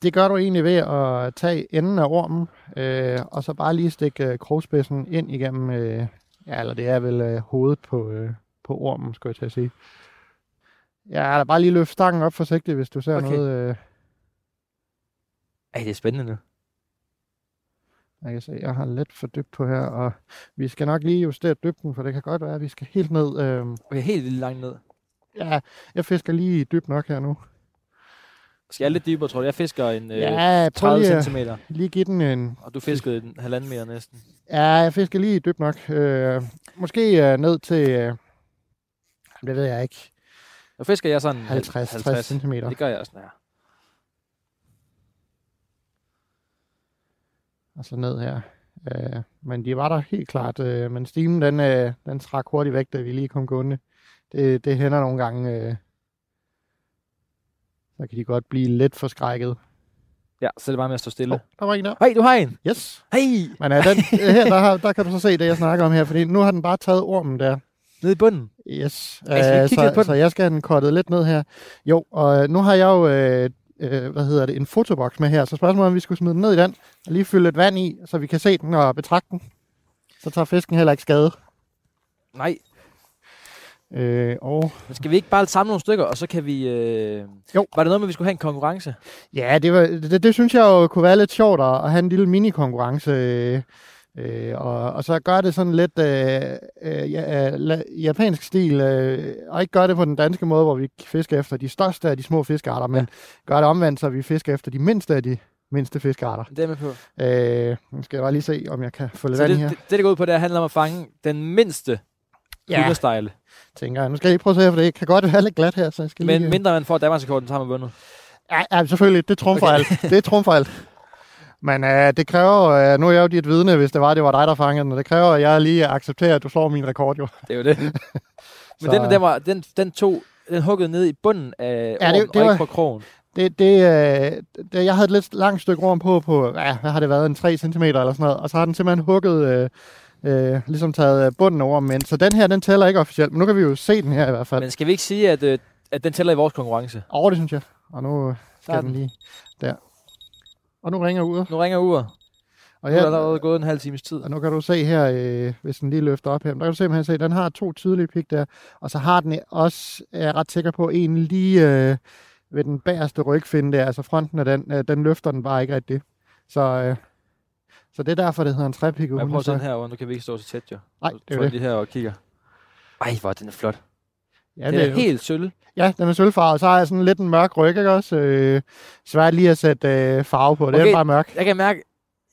det gør du egentlig ved at tage enden af ormen, øh, og så bare lige stikke øh, krogspidsen ind igennem, øh, ja, eller det er vel øh, hovedet på, øh, på ormen, skulle jeg til at sige. Ja, eller bare lige løft stangen op forsigtigt, hvis du ser Okay. noget. Øh, Ej, det er spændende nu. jeg kan se, jeg har lidt for dybt på her, og vi skal nok lige justere dybden, for det kan godt være, at vi skal helt ned. Øh, Okay, helt vildt langt ned. ja, jeg fisker lige dybt nok her nu. Skal jeg lidt dybere, tror du? Jeg fisker en øh, ja, prøv 30 lige, cm, lige give den en, og du fiskede en halvanden meter næsten. Ja, jeg fisker lige dybt nok. Øh, måske øh, ned til, øh, det ved jeg ikke, Nu fisker jeg sådan 50-60 cm. Det gør jeg også, ja. Og så ned her. Øh, men de var der helt klart. Øh, men stimen, den, øh, den trak hurtigt væk, da vi lige kom gående. Det, det hænder nogle gange. Øh, så kan de godt blive lidt forskrækket. Ja, så er det bare med at stå stille. Oh, der var en der. Hej, du har en! Yes. Hej! Men øh, den, øh, her, der, har, der kan du så se det, jeg snakker om her. Fordi nu har den bare taget ormen der. Nede i bunden. Yes. Kigge lidt på så, den? så jeg skal have den kortet lidt ned her. Jo, og øh, nu har jeg jo, øh, øh, hvad hedder det, en fotoboks med her. Så spørgsmålet er, om vi skulle smide den ned i den, og lige fylde lidt vand i, så vi kan se den og betragte den. Så tager fisken heller ikke skade. Nej, Øh, og men skal vi ikke bare samle nogle stykker, og så kan vi... Øh... Jo. Var det noget med, at vi skulle have en konkurrence? ja, det, var, det, det synes jeg jo kunne være lidt sjovt at, at have en lille mini-konkurrence. Øh, øh, og, og så gør det sådan lidt øh, øh, ja, øh, la, japansk stil, øh, og ikke gøre det på den danske måde, hvor vi fisker efter de største af de små fiskearter, men gør det omvendt, så vi fisker efter de mindste af de mindste fiskearter. Det er med på. Øh, nu skal jeg bare lige se, om jeg kan få lidt Så det, her. det, det, der går ud på, det handler om at fange den mindste Ja, hyldestejle. tænker jeg. Nu skal jeg lige prøve at se, for det kan godt være lidt glat her, så jeg skal Men lige... mindre man får Danmarksrekorden, så har man vundet. Ja, ja selvfølgelig. Det trumfer Okay. alt. Det trumfer alt. Men øh, det kræver, øh, nu er jeg jo dit vidne, hvis det var, det var dig, der fangede den, og det kræver, at jeg lige accepterer, at du slår min rekord jo. Det er jo det. Men Så- den, den, var, den, den tog, den huggede ned i bunden af Ja, det- ormen, det og var- ikke på krogen. Det, det, øh, det, jeg havde et lidt langt stykke rum på, på ja, hvad har det været, en 3 cm eller sådan noget, og så har den simpelthen hugget, øh, øh, ligesom taget øh, bunden over, men så den her, den tæller ikke officielt, men nu kan vi jo se den her i hvert fald. Men skal vi ikke sige, at, øh, at den tæller i vores konkurrence? Over det, synes jeg. Og nu øh, skal den den. lige der. Og nu ringer uret. Nu ringer uret. Og Nu er der her, allerede gået en halv times tid. Og nu kan du se her, øh, hvis den lige løfter op her, der kan du simpelthen se, at den har to tydelige pik der, og så har den også, er jeg ret sikker på, en lige øh, ved den bagerste rygfinde der, altså fronten af den, øh, den løfter den bare ikke rigtigt. Så, øh, så det er derfor, det hedder en trepik. Jeg prøver den herovre. Nu kan vi ikke stå så tæt, jo. Nej, det er det. lige her og kigger. Ej, hvor den er flot. Ja, den det er er jo- helt sølv. Ja, den er sølvfarvet. Så har jeg sådan lidt en mørk ryg, ikke også? Øh, svært lige at sætte øh, farve på. Det Okay. er bare mørk. Jeg kan mærke,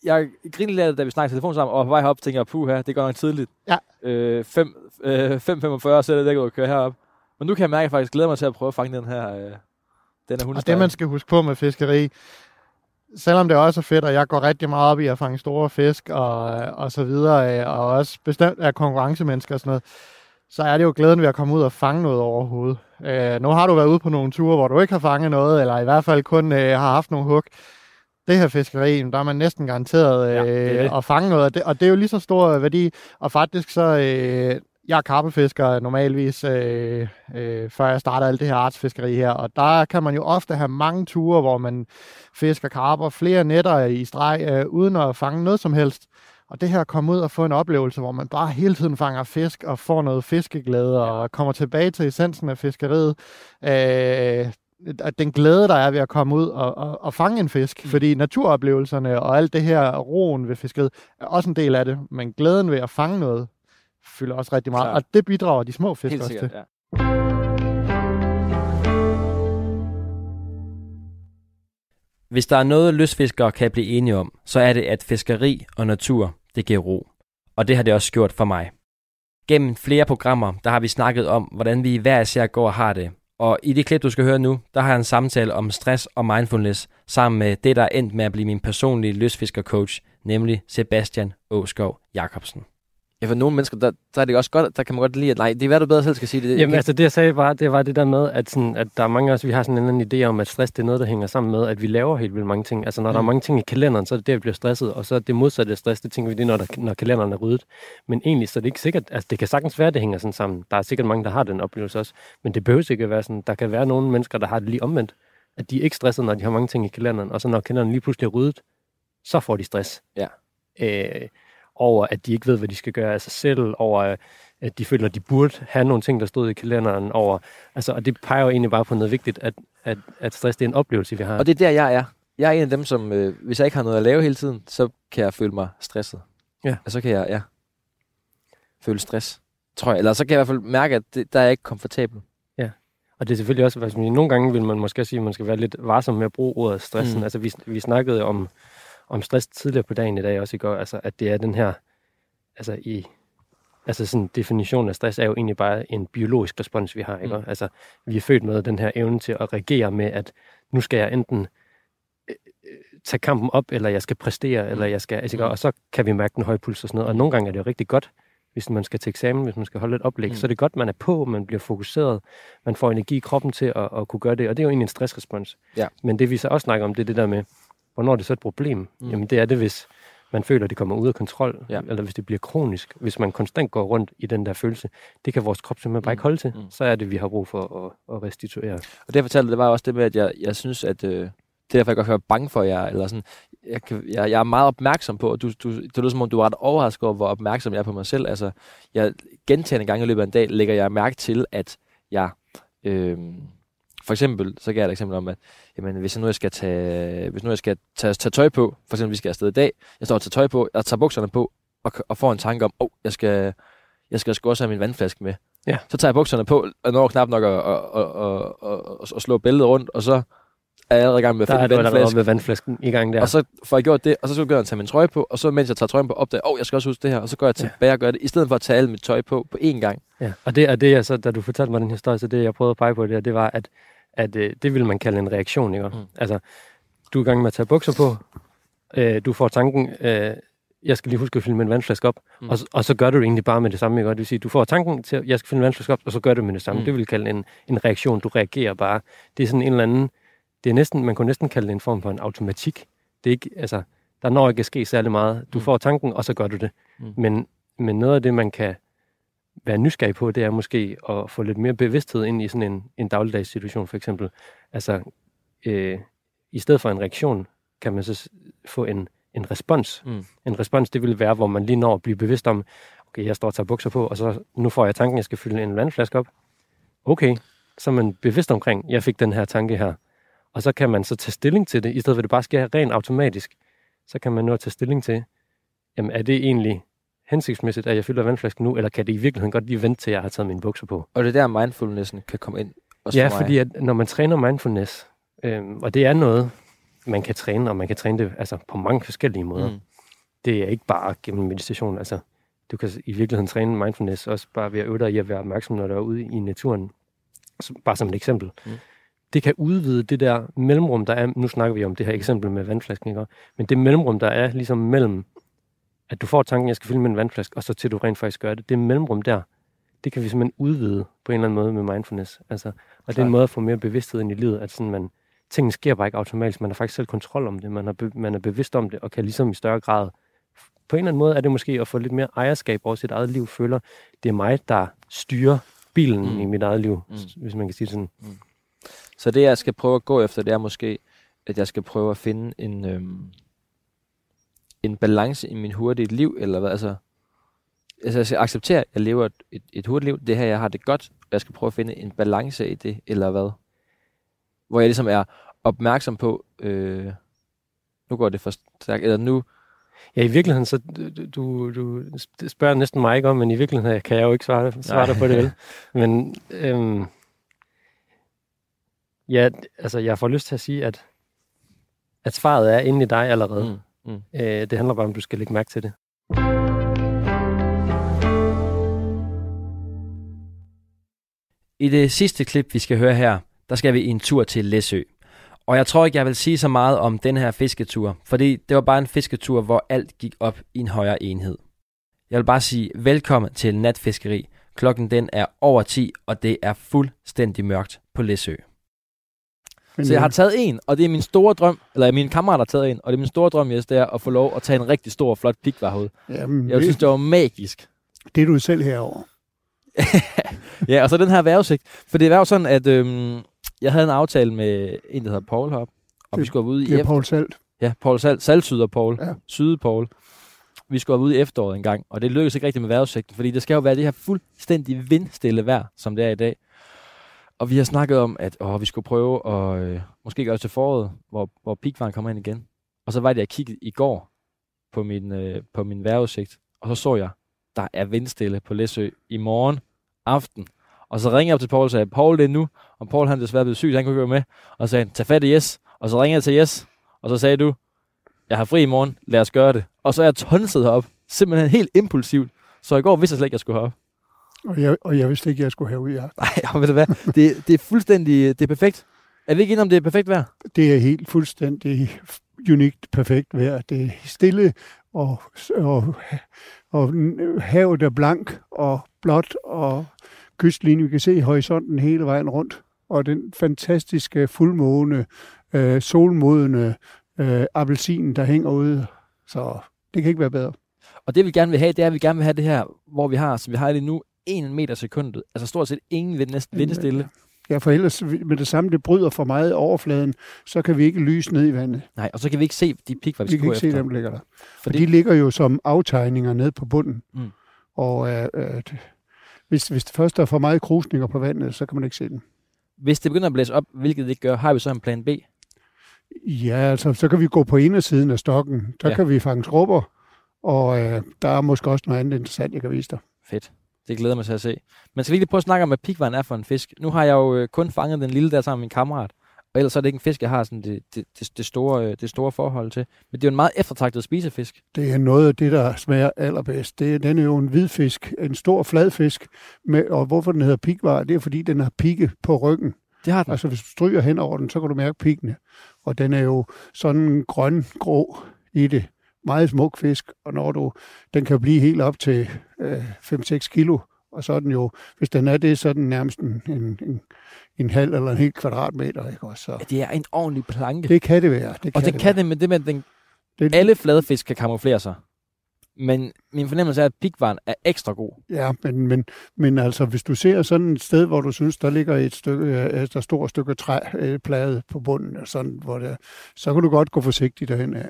jeg griner lidt, da vi snakkede telefon sammen, og på vej herop tænker jeg, puh her, det går nok tidligt. Ja. Øh, 5, øh, 5.45, så er det ikke at køre herop. Men nu kan jeg mærke, at jeg faktisk glæder mig til at prøve at fange den her, øh, den her Og hundesteg. det, man skal huske på med fiskeri, selvom det også er fedt, og jeg går rigtig meget op i at fange store fisk og, og så videre, øh, og også bestemt er konkurrencemennesker og sådan noget, så er det jo glæden ved at komme ud og fange noget overhovedet. Øh, nu har du været ude på nogle ture, hvor du ikke har fanget noget, eller i hvert fald kun øh, har haft nogle hug. Det her fiskeri, der er man næsten garanteret øh, Ja, det er det. at fange noget, og det, og det er jo lige så stor værdi, og faktisk så, øh, jeg er karpefisker normalvis, øh, øh, før jeg starter alt det her artsfiskeri her, og der kan man jo ofte have mange ture, hvor man fisker karper flere nætter i streg, øh, uden at fange noget som helst. Og det her at komme ud og få en oplevelse, hvor man bare hele tiden fanger fisk og får noget fiskeglæde og kommer tilbage til essensen af fiskeriet. Øh, at den glæde, der er ved at komme ud og, og, og fange en fisk. Mm. Fordi naturoplevelserne og alt det her roen ved fiskeriet er også en del af det. Men glæden ved at fange noget fylder også rigtig meget. Klart. Og det bidrager de små fisk også sikkert, til. ja. Hvis der er noget, lystfiskere kan blive enige om, så er det, at fiskeri og natur, det giver ro. Og det har det også gjort for mig. Gennem flere programmer, der har vi snakket om, hvordan vi hver især går og har det. Og i det klip, du skal høre nu, der har jeg en samtale om stress og mindfulness, sammen med det, der er endt med at blive min personlige lystfiskercoach, nemlig Sebastian Åskov Jacobsen. Ja, for nogle mennesker, der, der er det også godt, der kan man godt lide, at nej, det er hvad du bedre selv skal sige. Det, Jamen altså det jeg sagde bare, det var det der med, at, sådan, at der er mange af os, vi har sådan en eller anden idé om, at stress det er noget, der hænger sammen med, at vi laver helt vildt mange ting. Altså når mm. der er Mm. mange ting i kalenderen, så er det der, vi bliver stresset, og så er det modsatte af stress, det tænker vi, det er, når, der, når kalenderen er ryddet. Men egentlig, så er det ikke sikkert, altså det kan sagtens være, at det hænger sådan sammen. Der er sikkert mange, der har den oplevelse også, men det behøver ikke at være sådan. Der kan være nogle mennesker, der har det lige omvendt, at de er ikke stresset, når de har mange ting i kalenderen, og så når kalenderen lige pludselig er ryddet, så får de stress. Ja. Øh, over, at de ikke ved, hvad de skal gøre af sig selv, over, at de føler, at de burde have nogle ting, der stod i kalenderen over. Altså, og det peger jo egentlig bare på noget vigtigt, at, at, at stress det er en oplevelse, vi har. Og det er der, jeg er. Jeg er en af dem, som, øh, hvis jeg ikke har noget at lave hele tiden, så kan jeg føle mig stresset. Ja. Og så kan jeg, ja, føle stress, tror jeg. Eller så kan jeg i hvert fald mærke, at det, der er jeg ikke komfortabel. Og det er selvfølgelig også, altså, nogle gange vil man måske sige, at man skal være lidt varsom med at bruge ordet stressen. Mm. Altså, vi, vi snakkede om, om stress tidligere på dagen i dag også i går, altså, at det er den her, altså i, altså sådan definitionen af stress er jo egentlig bare en biologisk respons, vi har, ikke? Mm. Altså, vi er født med den her evne til at reagere med, at nu skal jeg enten øh, øh, tage kampen op, eller jeg skal præstere, eller jeg skal, altså, Mm. og så kan vi mærke den høje puls og sådan noget. Og nogle gange er det jo rigtig godt, hvis man skal til eksamen, hvis man skal holde et oplæg, Mm. mm. så er det godt, man er på, man bliver fokuseret, man får energi i kroppen til at, at kunne gøre det, og det er jo egentlig en stressrespons. Ja. Men det vi så også snakker om, det er det der med, hvornår er det så et problem? Mm. Mm. Jamen det er det, hvis man føler, at det kommer ud af kontrol, Ja. eller hvis det bliver kronisk, hvis man konstant går rundt i den der følelse. Det kan vores krop simpelthen bare ikke holde til. Mm. Så er det, vi har brug for at, at restituere. Og det jeg fortalte, det var også det med, at jeg, jeg synes, at øh, det er derfor, jeg godt være bange for jer, eller sådan, jeg, kan, jeg, jeg er meget opmærksom på, og du, du, det lyder som om, du er ret overrasket over, hvor opmærksom jeg er på mig selv. Altså, jeg gentagende gange i løbet af en dag, lægger jeg mærke til, at jeg, øh, for eksempel, så gav jeg et eksempel om, at jamen, hvis jeg nu jeg skal tage, hvis nu jeg skal tage, tage tøj på, for eksempel, vi skal afsted i dag, jeg står og tager tøj på, jeg tager bukserne på, og, og får en tanke om, åh, oh, jeg skal, jeg skal også have min vandflaske med. Ja. Så tager jeg bukserne på, og når knap nok at, at, at, at, at, slå bæltet rundt, og så er jeg allerede i gang med at Der er finde du en allerede vandflaske. med vandflasken i gang der. Ja. Og så får jeg gjort det, og så begynder jeg tage min trøje på, og så mens jeg tager trøjen på, opdager åh, oh, jeg skal også huske det her, og så går jeg Ja. tilbage og gør det, i stedet for at tage alt mit tøj på på én gang. Ja, og det er det, jeg så, da du fortalte mig den historie, så det, jeg prøvede at pege på, det, det var, at, at øh, det ville man kalde en reaktion, ikke? Mm. Altså, du er i gang med at tage bukser på, øh, du får tanken, øh, jeg skal lige huske at fylde min vandflaske op, Mm. og, og så gør du det egentlig bare med det samme, ikke? Og Det vil sige, du får tanken til, at jeg skal fylde min vandflaske op, og så gør du det med det samme. Mm. Det vil kalde en, en reaktion, du reagerer bare. Det er sådan en eller anden, det er næsten, man kunne næsten kalde det en form for en automatik. Det er ikke, altså, der når ikke at ske særlig meget. Du Mm. får tanken, og så gør du det. Mm. Men, men noget af det, man kan være nysgerrig på, det er måske at få lidt mere bevidsthed ind i sådan en, en dagligdags situation, for eksempel. Altså, øh, i stedet for en reaktion, kan man så få en, en respons. Mm. En respons, det vil være, hvor man lige når at blive bevidst om, okay, jeg står og tager bukser på, og så nu får jeg tanken, jeg skal fylde en vandflaske op. Okay, så er man bevidst omkring, jeg fik den her tanke her. Og så kan man så tage stilling til det, i stedet for at det bare sker rent automatisk. Så kan man nu tage stilling til, jamen er det egentlig hensigtsmæssigt, at jeg fylder vandflasken nu, eller kan det i virkeligheden godt lige vente til, jeg har taget mine bukser på? Og det er der, mindfulnessen kan komme ind. Også Ja, for mig. fordi at når man træner mindfulness, øhm, og det er noget, man kan træne, og man kan træne det altså, på mange forskellige måder. Mm. Mm. Det er ikke bare gennem meditation. Altså, du kan i virkeligheden træne mindfulness også bare ved at øve dig i at være opmærksom, når du er ude i naturen. Så, bare som et eksempel. Mm. Mm. Det kan udvide det der mellemrum, der er. Nu snakker vi om det her eksempel med vandflasken, ikke? Men det mellemrum, der er ligesom mellem, at du får tanken, jeg skal fylde med en vandflaske, og så til du rent faktisk gør det. Det mellemrum der, det kan vi simpelthen udvide på en eller anden måde med mindfulness. Altså, og det er en måde at få mere bevidsthed ind i livet, at sådan man, tingene sker bare ikke automatisk. Man har faktisk selv kontrol om det. Man er, be, man er bevidst om det, og kan ligesom i større grad på en eller anden måde er det måske at få lidt mere ejerskab over sit eget liv. Føler, det er mig, der styrer bilen Mm. mm. i mit eget liv, Mm. mm. hvis man kan sige det sådan. Så det, jeg skal prøve at gå efter, det er måske, at jeg skal prøve at finde en, øhm, en balance i min hurtige liv, eller hvad, altså, altså jeg skal acceptere, at jeg lever et, et, et hurtigt liv, det her, jeg har det godt, og jeg skal prøve at finde en balance i det, eller hvad? Hvor jeg ligesom er opmærksom på, øh, nu går det for stærkt, eller nu, Ja, i virkeligheden, så du, du, du spørger næsten mig ikke om, men i virkeligheden kan jeg jo ikke svare, svare dig på det vel. Men øhm, ja, altså jeg får lyst til at sige, at, at svaret er inde i dig allerede. mm, mm. Øh, det handler bare om, at du skal lægge mærke til det. I det sidste klip, vi skal høre her, der skal vi en tur til Læsø. Og jeg tror ikke, jeg vil sige så meget om den her fisketur, fordi det var bare en fisketur, hvor alt gik op i en højere enhed. Jeg vil bare sige velkommen til natfiskeri. Klokken den er over 10, og det er fuldstændig mørkt på Læsø. Så jeg har øh, taget en, og det er min store drøm, eller min kammerat har taget en, og det er min store drøm, Jes, det er at få lov at tage en rigtig stor, flot pikvarhoved. jamen, Jeg synes, det, var magisk. det er du selv herover. Ja, og så den her vejrudsigt. For det var jo sådan, at øhm, jeg havde en aftale med en, der hedder Paul heroppe, og Det- vi skulle ude i Det er efter... Paul Salt. Ja, Paul Sal Salsyder Paul. Ja. Syde Paul. Vi skulle ude i efteråret en gang, og det lykkedes ikke rigtigt med vejrudsigten, fordi det skal jo være det her fuldstændig vindstille vejr, som det er i dag. Og vi har snakket om, at åh, vi skulle prøve at øh, måske gøre det til foråret, hvor, hvor pikvaren kommer ind igen. Og så var det, jeg kiggede i går på min, øh, på min vejrudsigt, og så så jeg, der er vindstille på Læsø i morgen aften. Og så ringede jeg op til Paul og sagde, Paul, det er nu. Og Paul han desværre blevet syg, så han kunne ikke være med. Og så sagde han, tag fat i Jes. Og så ringede jeg til Jes, og så sagde du, jeg har fri i morgen, lad os gøre det. Og så er jeg tonset herop, simpelthen helt impulsivt. Så i går vidste jeg slet ikke, jeg skulle herop. Og jeg, og jeg vidste ikke, at jeg skulle herud i aften. Nej, og ved du hvad? Det, det er fuldstændig, det er perfekt. Er vi ikke enige om, det er perfekt vejr? Det er helt fuldstændig unikt perfekt vejr. Det er stille, og, og, og havet er blank og blåt, og kystlinjen, vi kan se horisonten hele vejen rundt. Og den fantastiske fuldmåne, øh, solmodende øh, appelsin, der hænger ude. Så det kan ikke være bedre. Og det vi gerne vil have, det er, at vi gerne vil have det her, hvor vi har, som vi har lige nu, 1 meter sekundet. Altså stort set ingen vind, næsten vindestille. Ja, for ellers med det samme, det bryder for meget overfladen, så kan vi ikke lyse ned i vandet. Nej, og så kan vi ikke se de pik, vi, Vi skal kan ikke se efter. dem, der ligger der. For Fordi, de ligger jo som aftegninger ned på bunden. Mm. Og øh, øh, hvis, hvis det først er for meget krusninger på vandet, så kan man ikke se den. hvis det begynder at blæse op, hvilket det ikke gør, har vi så en plan B. Ja, altså, så kan vi gå på indersiden af stokken. Der Ja. ja. kan vi fange skrubber, og øh, der er måske også noget andet interessant, jeg kan vise dig. Fedt. Det glæder mig til at se. Men skal vi lige prøve at snakke om, hvad pikvaren er for en fisk? Nu har jeg jo øh, kun fanget den lille der sammen med min kammerat. Og ellers er det ikke en fisk, jeg har sådan det, det, det, det, store, øh, det store forhold til. Men det er jo en meget eftertragtet spisefisk. Det er noget af det, der smager allerbedst. Det, er- den er jo en hvidfisk, en stor fladfisk, med, og hvorfor den hedder pikvar, det er fordi, den har pigge på ryggen. Det har den. Altså hvis du stryger hen over den, så kan du mærke piggene. Og den er jo sådan grøn-grå i det. Meget smuk fisk, og når du, den kan blive helt op til øh, 5-6 kilo. Og så er den jo, hvis den er det, så er den nærmest en, en, en, en halv eller en hel kvadratmeter. Ikke? også? Så Ja, det er en ordentlig planke. det kan det være. Det og kan det kan det med det med, den, det, alle fladefisk kan kamuflere sig. Men min fornemmelse er, at pikvaren er ekstra god. Ja, men, men, men altså, hvis du ser sådan et sted, hvor du synes, der ligger et stykke, øh, et stykke træ, øh, plade på bunden, sådan, hvor det, så kan du godt gå forsigtigt derhen af.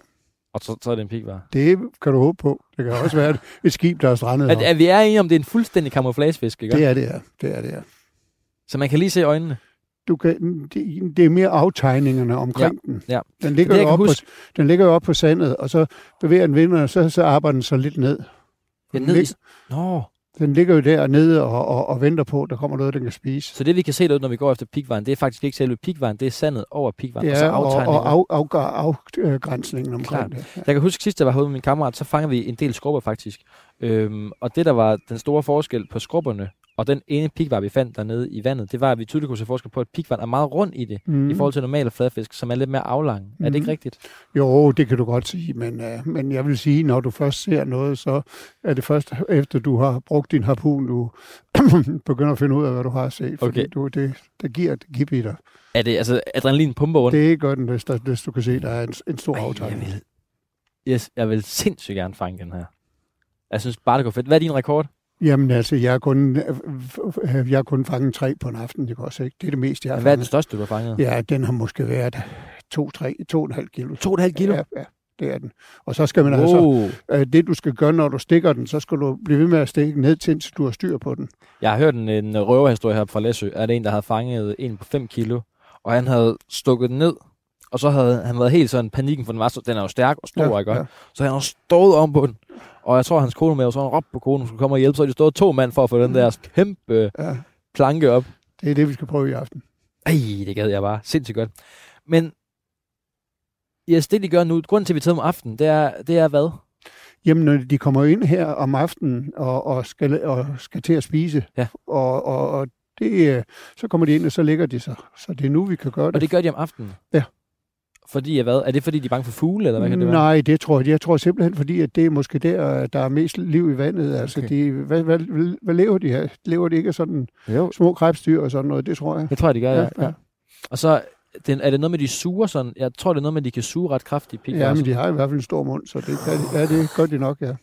Og så, så er det en pikvar. Det kan du håbe på. Det kan også være et, skib, der er strandet At, her. at vi er enige om, det er en fuldstændig camouflagefisk, ikke? Det er det, ja. Det er det, ja. Så man kan lige se øjnene. Du kan, det, det er mere aftegningerne omkring ja. den. ja. Den ligger, Det, jo op på, den ligger jo op på sandet, og så bevæger den vinden, og så, så arbejder den så lidt ned. Ja, ned i... Nå, den ligger jo der nede og, og, og venter på, at der kommer noget, den kan spise. så det vi kan se derude, når vi går efter pikvaren, det er faktisk ikke selve pikvaren, det er sandet over pikvaren. og så Ja, og, og af, af, afgrænsningen omkring Klart. det. Ja. Jeg kan huske sidst, jeg var herude med min kammerat, så fangede vi en del skrubber faktisk. Øhm, og det, der var den store forskel på skrubberne og den ene pikvar, vi fandt dernede i vandet, det var, at vi tydeligt kunne se forskel på, at pikvaren er meget rund i det, mm. i forhold til normale fladfisk, som er lidt mere aflang. Mm. Er det ikke Mhm. rigtigt? Jo, det kan du godt sige, men, uh, men jeg vil sige, når du først ser noget, så er det først efter du har brugt din harpun, du begynder at finde ud af, hvad du har set. Fordi Okay. du, det, det giver et gip i dig. Er det altså adrenalin pumper rundt? Det gør den, hvis, der, hvis du kan se, der er en, en stor Ej, jeg aftegning. vil, yes, jeg vil sindssygt gerne fange den her. Jeg synes bare, det går fedt. Hvad er din rekord? Jamen altså, jeg har kun, øh, jeg har kun fanget tre på en aften, det kan også ikke. Det er det meste, jeg har Hvad er den største, du har fanget? Ja, den har måske været 2-2,5 kilo. 2,5 kilo? Ja, ja, det er den. Og så skal man wow. altså, øh, det du skal gøre, når du stikker den, så skal du blive ved med at stikke ned til, du har styr på den. Jeg har hørt en, en røverhistorie her fra Læsø. Er det en, der havde fanget en på 5 kilo, og han havde stukket den ned, og så havde han været helt sådan panikken, for den var så, den er jo stærk og stor, ja, ikke? Ja. Så han har stået om på den, og jeg tror, hans kone med, og så han råbt på konen, hun skulle komme og hjælpe, så de stået to mand for at få den der kæmpe Ja, planke op. det er det, vi skal prøve i aften. Ej, det gad jeg bare. Sindssygt godt. Men yes, det de gør nu, grunden til, at vi tager om aftenen, det er, det er hvad? Jamen, når de kommer ind her om aftenen og, og, skal, og skal til at spise, Ja. og, og, og det, øh, så kommer de ind, og så ligger de sig. Så det er nu, vi kan gøre det. Og det gør de om aftenen? Ja. Fordi hvad? Er det fordi, de er bange for fugle, eller hvad kan det være? Nej, det tror jeg. Jeg tror simpelthen, fordi at det er måske der, der er mest liv i vandet. Altså, Okay. de, hvad, hvad, hvad, lever de her? Lever de ikke af sådan Jo. små krebsdyr og sådan noget? Det tror jeg. Det tror jeg, de gør, ja. Ja, ja. ja. Og så den, er det noget med, de suger sådan? Jeg tror, det er noget med, de kan suge ret kraftigt. Pigvar, Ja, men de har i hvert fald en stor mund, så det, kan de, ja, det gør de nok, ja.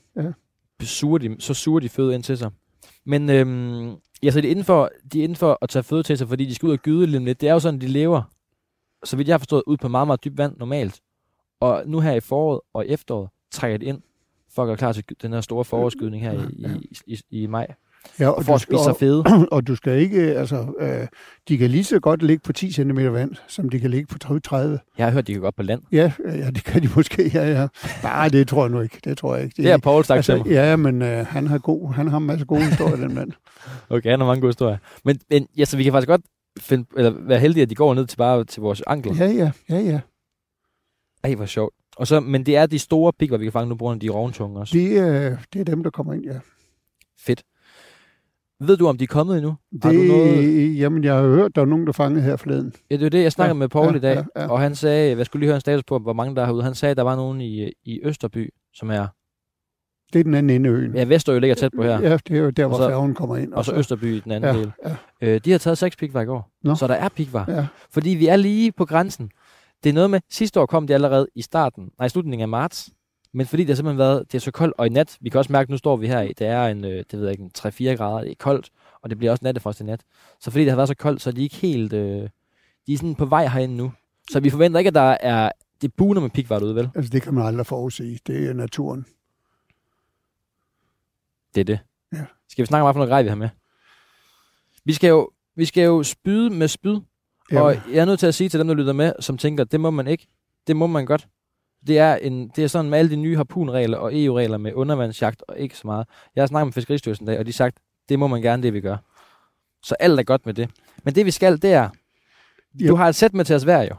suger de, så suger de føde ind til sig. Men øhm, ja, så de er, inden for, de er inden for at tage føde til sig, fordi de skal ud og gyde lidt. Det er jo sådan, de lever, så vidt jeg har forstået, ud på meget, meget dybt vand normalt. Og nu her i foråret og efteråret trækker de ind for at gøre klar til den her store forårsskydning her i, i, i, i maj. ja Og for at spise sig og, fede. og du skal ikke, altså, øh, de kan lige så godt ligge på 10 cm vand, som de kan ligge på 30. Jeg har hørt, de kan op på land. Ja, ja, det kan de måske, ja, ja. Nej, det tror jeg nu ikke. Det tror jeg ikke. Det er Paul sagt til altså, mig. Ja, men øh, han har god, han har en masse gode historier, den mand. Okay, han har mange gode historier. Men, men ja, så vi kan faktisk godt finde, eller være heldige, at de går ned til bare til vores ankler. Ja, ja, ja, ja. Ej, hvor sjovt. Og så, men det er de store pigger, vi kan fange nu, af de rovntunge også. Det, øh, det er dem, der kommer ind, ja. Fedt. Ved du, om de er kommet endnu? Har Det, du noget? Jamen, jeg har hørt, der er nogen, der fangede her forleden. Ja, det er det, jeg snakkede Ja, med Paul ja, i dag, ja, ja. og han sagde, jeg skulle lige høre en status på, hvor mange der er herude. Han sagde, at der var nogen i, i Østerby, som er, Det er den anden ende af øen. ja, Vesterø ligger tæt på her, Ja, det er jo der, hvor Og så- færgen kommer ind. og så Østerby i den anden ja, del. ja, Øh, de har taget seks pigvar i går, Nå. så der er pigvar. ja. Fordi vi er lige på grænsen. Det er noget med, sidste år kom de allerede i starten, nej, slutningen af marts. Men fordi det har simpelthen været, det er så koldt, og i nat, vi kan også mærke, nu står vi her i, det er en, øh, det ved jeg ikke, en 3-4 grader, det er koldt, og det bliver også nattefrost i nat. Så fordi det har været så koldt, så er de ikke helt, øh, de er sådan på vej herinde nu. Så vi forventer ikke, at der er, det buner med pigvar derude, vel? Altså, det kan man aldrig forudsige. Det er naturen. Det er det. Ja. Skal vi snakke om, hvad for noget grej vi har med? Vi skal jo, vi skal jo spyde med spyd, Jamen, Og jeg er nødt til at sige til dem, der lytter med, som tænker, det må man ikke. Det må man godt. Det er, en, det er sådan med alle de nye harpunregler og EU-regler med undervandsjagt og ikke så meget. Jeg har snakket med Fiskeristyrelsen i dag, og de har sagt, det må man gerne, det vi gør. Så alt er godt med det. Men det vi skal, det er, du har et sæt med til os hver jo.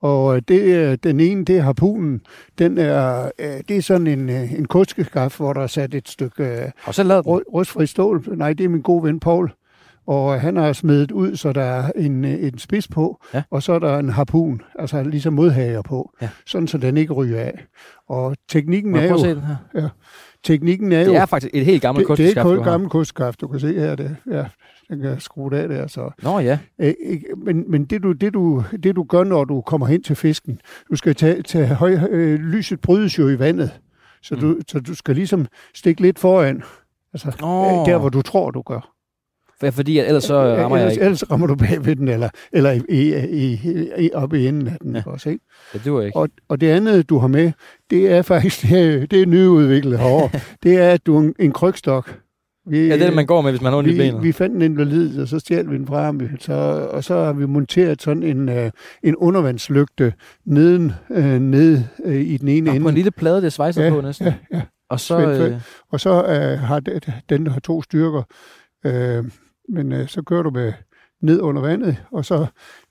Og øh, det, er- den ene, det er harpunen. Den er, øh, det er sådan en, øh, en kuskeskaf, hvor der er sat et stykke øh, du selv lavet rustfri stål. Nej, det er min gode ven Paul. Og øh, han har smedet ud, så der er en, øh, en spids på, Ja. og så er der en harpun, altså ligesom modhager på, Ja. sådan så den ikke ryger af. Og teknikken er jo, den her? teknikken er jo, Det er faktisk et helt gammelt det, det er kosteskab, kun du har. gammel kustskaf, du kan se her, det, ja, den kan skrue af der, så. Nå ja. Øh, ikke- men men det, du, det, du, det du gør, når du kommer hen til fisken, du skal tage, tage høj, øh, lyset brydes jo i vandet, så, Mm. du, så du skal ligesom stikke lidt foran, altså øh, der, hvor du tror, du gør. For, fordi ellers så Ja, rammer jeg ellers, ikke. ellers rammer du bag ved den, eller, eller i, i, i, i, oppe i enden af den. Ja. Ja. Også, ikke? Det duer ikke. Og, og det andet, du har med, det er faktisk det er, det er nyudviklet herovre. det er, at du er en, en krygstok. Vi, Ja, det er det, man går med, hvis man har ondt i vi, benet. vi fandt en invalid, og så stjal vi den fra ham. Så, og så har vi monteret sådan en, øh, en undervandslygte neden, øh, nede øh, i den ene Nå, på ende. en lille plade, det er svejset Ja, på næsten. ja, ja. Og så... Øh, Og så øh, har den, den har to styrker. Øh, men øh, så kører du med ned under vandet, og så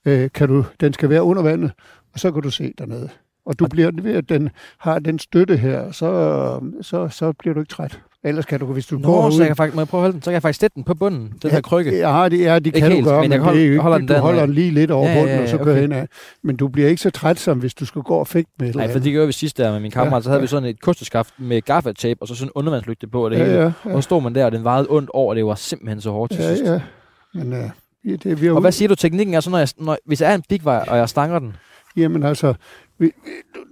øh, kan du, den skal være under vandet, og så kan du se dernede. Og du bliver ved, at den har den støtte her, så, så, så bliver du ikke træt. Ellers kan du, hvis du går Nå, så ud... jeg kan faktisk, må jeg prøve at holde den? Så kan jeg faktisk sætte den på bunden, den her krykke. Ja, det, er, det Ikke kan helt, du gøre, men men, jeg det holder- er jo ikke, holder den du holder den lige lidt over Ja, ja, bunden, ja, og så okay. kører hen af. Men du bliver ikke så træt, som hvis du skal gå og fægte med Nej, for det gjorde vi sidst der med min kammerat, Ja, så havde ja. vi sådan et kosteskaft med gaffatape, og så sådan en undervandslygte på, og det hele. ja, ja, Og så stod man der, og den vejede ondt over, og det var simpelthen så hårdt til ja, sidst. ja. Men ja, det, vi Og hvad siger du, teknikken er så, når jeg, når, hvis jeg er en bigvej, og jeg stanger den? Jamen altså, vi,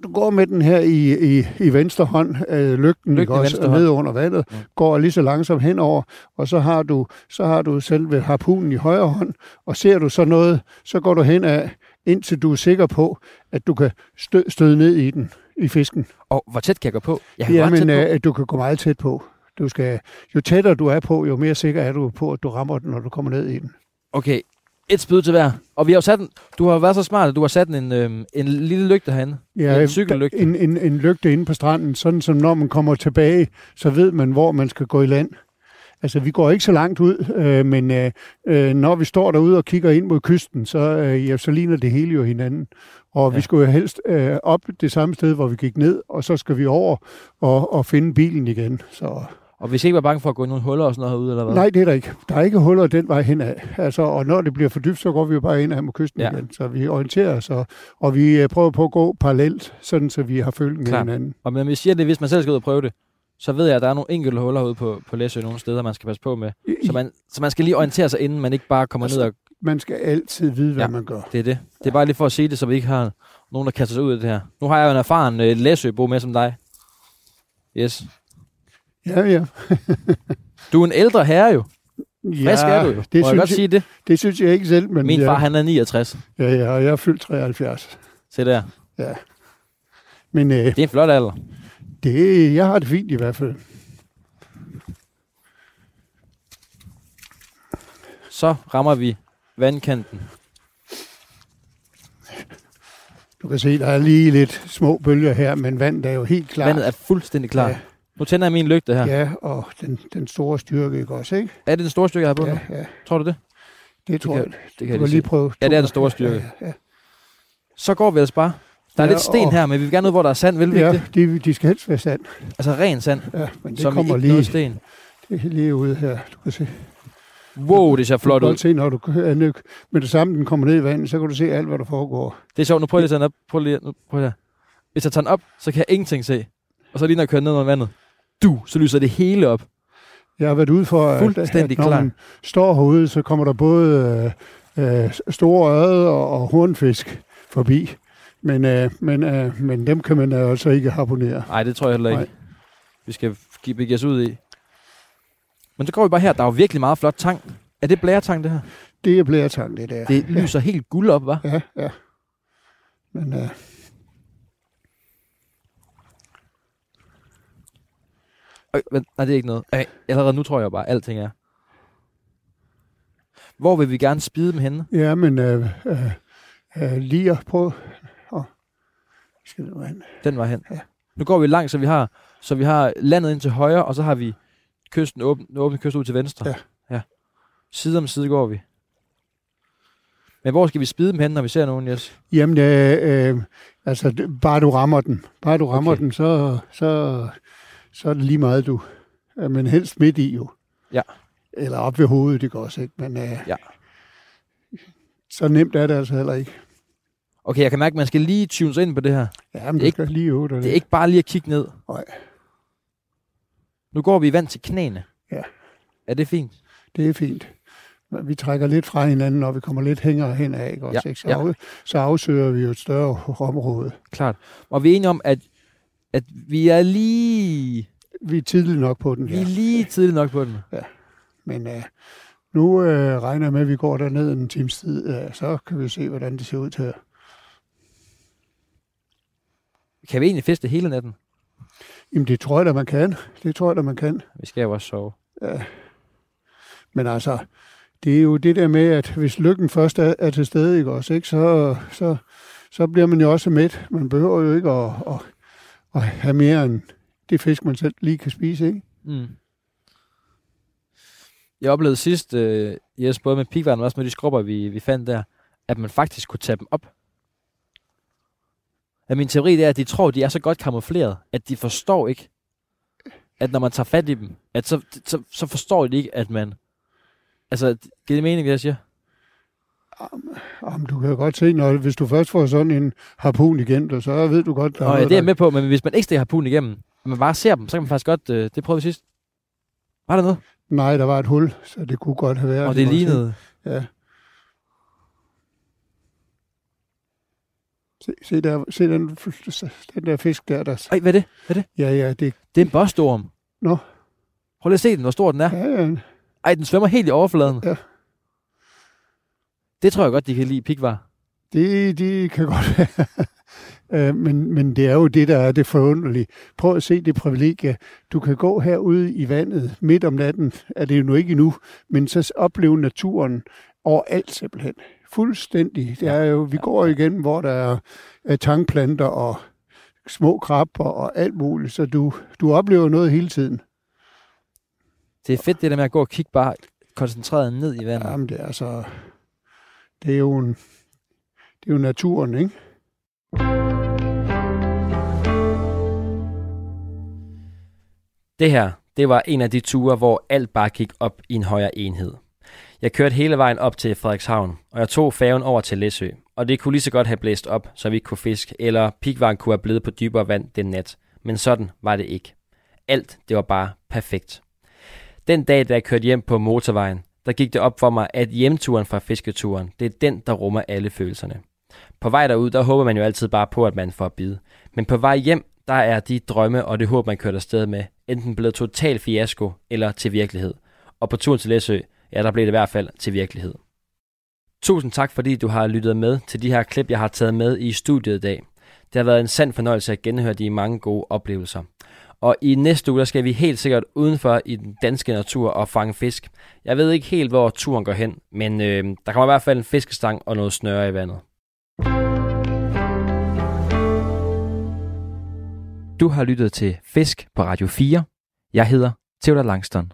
du, går med den her i, i, i venstre hånd, øh, lygten, ikke også, venstre ned under vandet, Mm. går lige så langsomt henover, og så har du, så har du selve harpunen i højre hånd, og ser du så noget, så går du hen af, indtil du er sikker på, at du kan stø, støde ned i den, i fisken. Og hvor tæt kan jeg gå på? Jeg kan Jamen, tæt på. øh, du kan gå meget tæt på. Du skal, jo tættere du er på, jo mere sikker er du på, at du rammer den, når du kommer ned i den. Okay, et spyd til hver. Og vi har jo sat den, du har været så smart, at du har sat en, øhm, en lille lygte herinde. En cykellygte. En, en, en lygte inde på stranden, sådan som når man kommer tilbage, så ved man, hvor man skal gå i land. Altså, vi går ikke så langt ud, øh, men øh, øh, når vi står derude og kigger ind mod kysten, så, øh, ja, så ligner det hele jo hinanden. Og ja. Ja. vi skulle jo helst øh, op det samme sted, hvor vi gik ned, og så skal vi over og, og finde bilen igen. Så Og vi skal ikke være bange for at gå i nogle huller og sådan noget herude, eller hvad? Nej, det er der ikke. Der er ikke huller den vej henad. Altså, og når det bliver for dybt, så går vi jo bare ind mod kysten Ja. igen. Så vi orienterer os, og, og vi øh, prøver på at gå parallelt, sådan så vi har følgen med hinanden. Og men vi siger det, hvis man selv skal ud og prøve det, så ved jeg, at der er nogle enkelte huller ude på, på Læsø nogle steder, man skal passe på med. Så man, så man skal lige orientere sig, inden man ikke bare kommer ned og... Man skal altid vide, hvad ja. man gør. Det er det. Det er bare lige for at sige det, så vi ikke har nogen, der kaster sig ud af det her. Nu har jeg jo en erfaren uh, Læsø-bo med som dig. Yes. Ja, ja. Du er en ældre herre jo. ja Frisk er du jo. Det Må jeg godt synes, sige det? det synes jeg ikke selv, men Min ja, far, han er 69. ja, ja, og jeg er fyldt 73. Se der. Men øh, Det er en flot alder. det, jeg har det fint i hvert fald. Så rammer vi vandkanten. Du kan se, der er lige lidt små bølger her, men vandet er jo helt klart. Vandet er fuldstændig klart. Ja. Nu tænder jeg min lygte her. Ja, og den, den store styrke, ikke også, ikke? Er det den store stykke, jeg har på nu? Ja, ja, Tror du det? det tror kan- jeg. Det Du kan jeg kan lige prøve. Ja, det er den store styrke. Ja, ja. Så går vi altså bare. Der er Ja, lidt sten her, men vi vil gerne ud, hvor der er sand, vil vi ikke Ja, det? de, de skal helst være sand. Altså ren sand, Ja, men det som kommer ikke lige, noget sten. det er lige ude her. Du kan se. Wow, det ser flot du kan ud. se, når du kører ned, med det samme, den kommer ned i vandet, så kan du se alt, hvad der foregår. Det er sjovt. Nu prøver jeg lige at tage den op. Prøv lige, nu, prøv her. Hvis jeg tager den op, så kan jeg ingenting se. Og så lige når jeg kører ned under vandet, du, så lyser det hele op. Jeg har været ude for, at, Fuldstændig at når man står herude, så kommer der både øh, øh, store øde og, og hornfisk forbi. Men, øh, men, øh, men dem kan man altså ikke harponere. Nej, det tror jeg heller ikke. Nej. Vi skal give- begive os ud i. Men så går vi bare her. Der er jo virkelig meget flot tang. Er det blæretang, det her? Det er blærtang, det der. Det lyser helt guld op, hva'? Ja, ja. Men øh, Øh, vent, nej, det er ikke noget. Øh, allerede nu tror jeg bare, at alting er. Hvor vil vi gerne spide dem henne? ja, men øh, øh, øh, lige at prøve... Oh, skal det være Den var hen. Ja. Nu går vi langt, så vi har, så vi har landet ind til højre, og så har vi kysten åben, den åbne kyst ud til venstre. Ja. ja. Side om side går vi. Men hvor skal vi spide dem hen, når vi ser nogen, Jes? Jamen, øh, øh, altså, bare du rammer den. Bare du rammer Okay. den, så, så, så er det lige meget, du. Øh, Men helst midt i, jo. Ja. Eller op ved hovedet, det går også, ikke? Men øh, Ja. så nemt er det altså heller ikke. Okay, jeg kan mærke, at man skal lige tune sig ind på det her. Ja, men Det er ikke- skal lige øve dig Det er ikke bare lige at kigge ned. Nej. Nu går vi i vand til knæene. Ja. Er det fint? Det er fint. Vi trækker lidt fra hinanden, når vi kommer lidt hængere hen af, ikke? Også, Ja, ikke? Så, ja. af, så afsøger vi jo et større område. Klart. Og vi er enige om, at, at vi er lige, Vi er tidligt nok på den, vi er ja. lige tidligt nok på den. Men øh, nu øh, regner jeg med, at vi går derned en times tid. Øh, så kan vi se, hvordan det ser ud til. Kan vi egentlig feste hele natten? Jamen, det tror jeg da, man kan. Det tror jeg da, man kan. Vi skal jo også sove. Men altså, det er jo det der med, at hvis lykken først er, er til stede, ikke også, ikke, så, så, så bliver man jo også mæt. Man behøver jo ikke at, at, at have mere end det fisk, man selv lige kan spise, ikke? Mm. Jeg oplevede sidst, øh, yes, både med pigværden og også med de skrubber, vi, vi fandt der, at man faktisk kunne tage dem op. At min teori det er, at de tror, de er så godt kamufleret, at de forstår ikke, at når man tager fat i dem, at så, så, så forstår de ikke, at man... Altså, giver det mening, det jeg siger? Jamen, du kan godt se, når, hvis du først får sådan en harpun igen, så ved du godt, der Og ja, det er jeg med på, men hvis man ikke stikker harpunen igennem, og man bare ser dem, så kan man faktisk godt... Øh, det prøvede vi sidst. Var der noget? Nej, der var et hul, så det kunne godt have været. Og det ikke? lignede... Ja. Se, se, der, se den, den der fisk der, der... Ej, hvad er det? Hvad er det? Ja, ja, det... Det er en bostorm. Nå. Prøv lige at se den, hvor stor den er. Ja, ja, Ej, den svømmer helt i overfladen. Ja. Det tror jeg godt, de kan lide pikvar. det, det kan godt være. Øh, men, men det er jo det, der er det forunderlige. Prøv at se det privilegie. Du kan gå herude i vandet midt om natten, er det jo nu ikke endnu, men så opleve naturen overalt simpelthen. Fuldstændig. Det er jo, vi går igen, hvor der er tangplanter og små krabber og alt muligt, så du, du oplever noget hele tiden. Det er fedt det der med at gå og kigge bare koncentreret ned i vandet. Jamen, det er altså... Det er jo, en, det er jo naturen, ikke? Det her, det var en af de ture, hvor alt bare gik op i en højere enhed. Jeg kørte hele vejen op til Frederikshavn, og jeg tog færgen over til Læsø. Og det kunne lige så godt have blæst op, så vi ikke kunne fiske, eller pikvaren kunne have blevet på dybere vand den nat. Men sådan var det ikke. Alt, det var bare perfekt. Den dag, da jeg kørte hjem på motorvejen, der gik det op for mig, at hjemturen fra fisketuren, det er den, der rummer alle følelserne. På vej derud, der håber man jo altid bare på, at man får bid. Men på vej hjem, der er de drømme og det håb, man kørte afsted med, enten blevet total fiasko eller til virkelighed. Og på turen til Læsø, ja, der blev det i hvert fald til virkelighed. Tusind tak, fordi du har lyttet med til de her klip, jeg har taget med i studiet i dag. Det har været en sand fornøjelse at genhøre de mange gode oplevelser. Og i næste uge, der skal vi helt sikkert udenfor i den danske natur og fange fisk. Jeg ved ikke helt, hvor turen går hen, men øh, der kommer i hvert fald en fiskestang og noget snøre i vandet. Du har lyttet til Fisk på Radio 4. Jeg hedder Theodor Langston.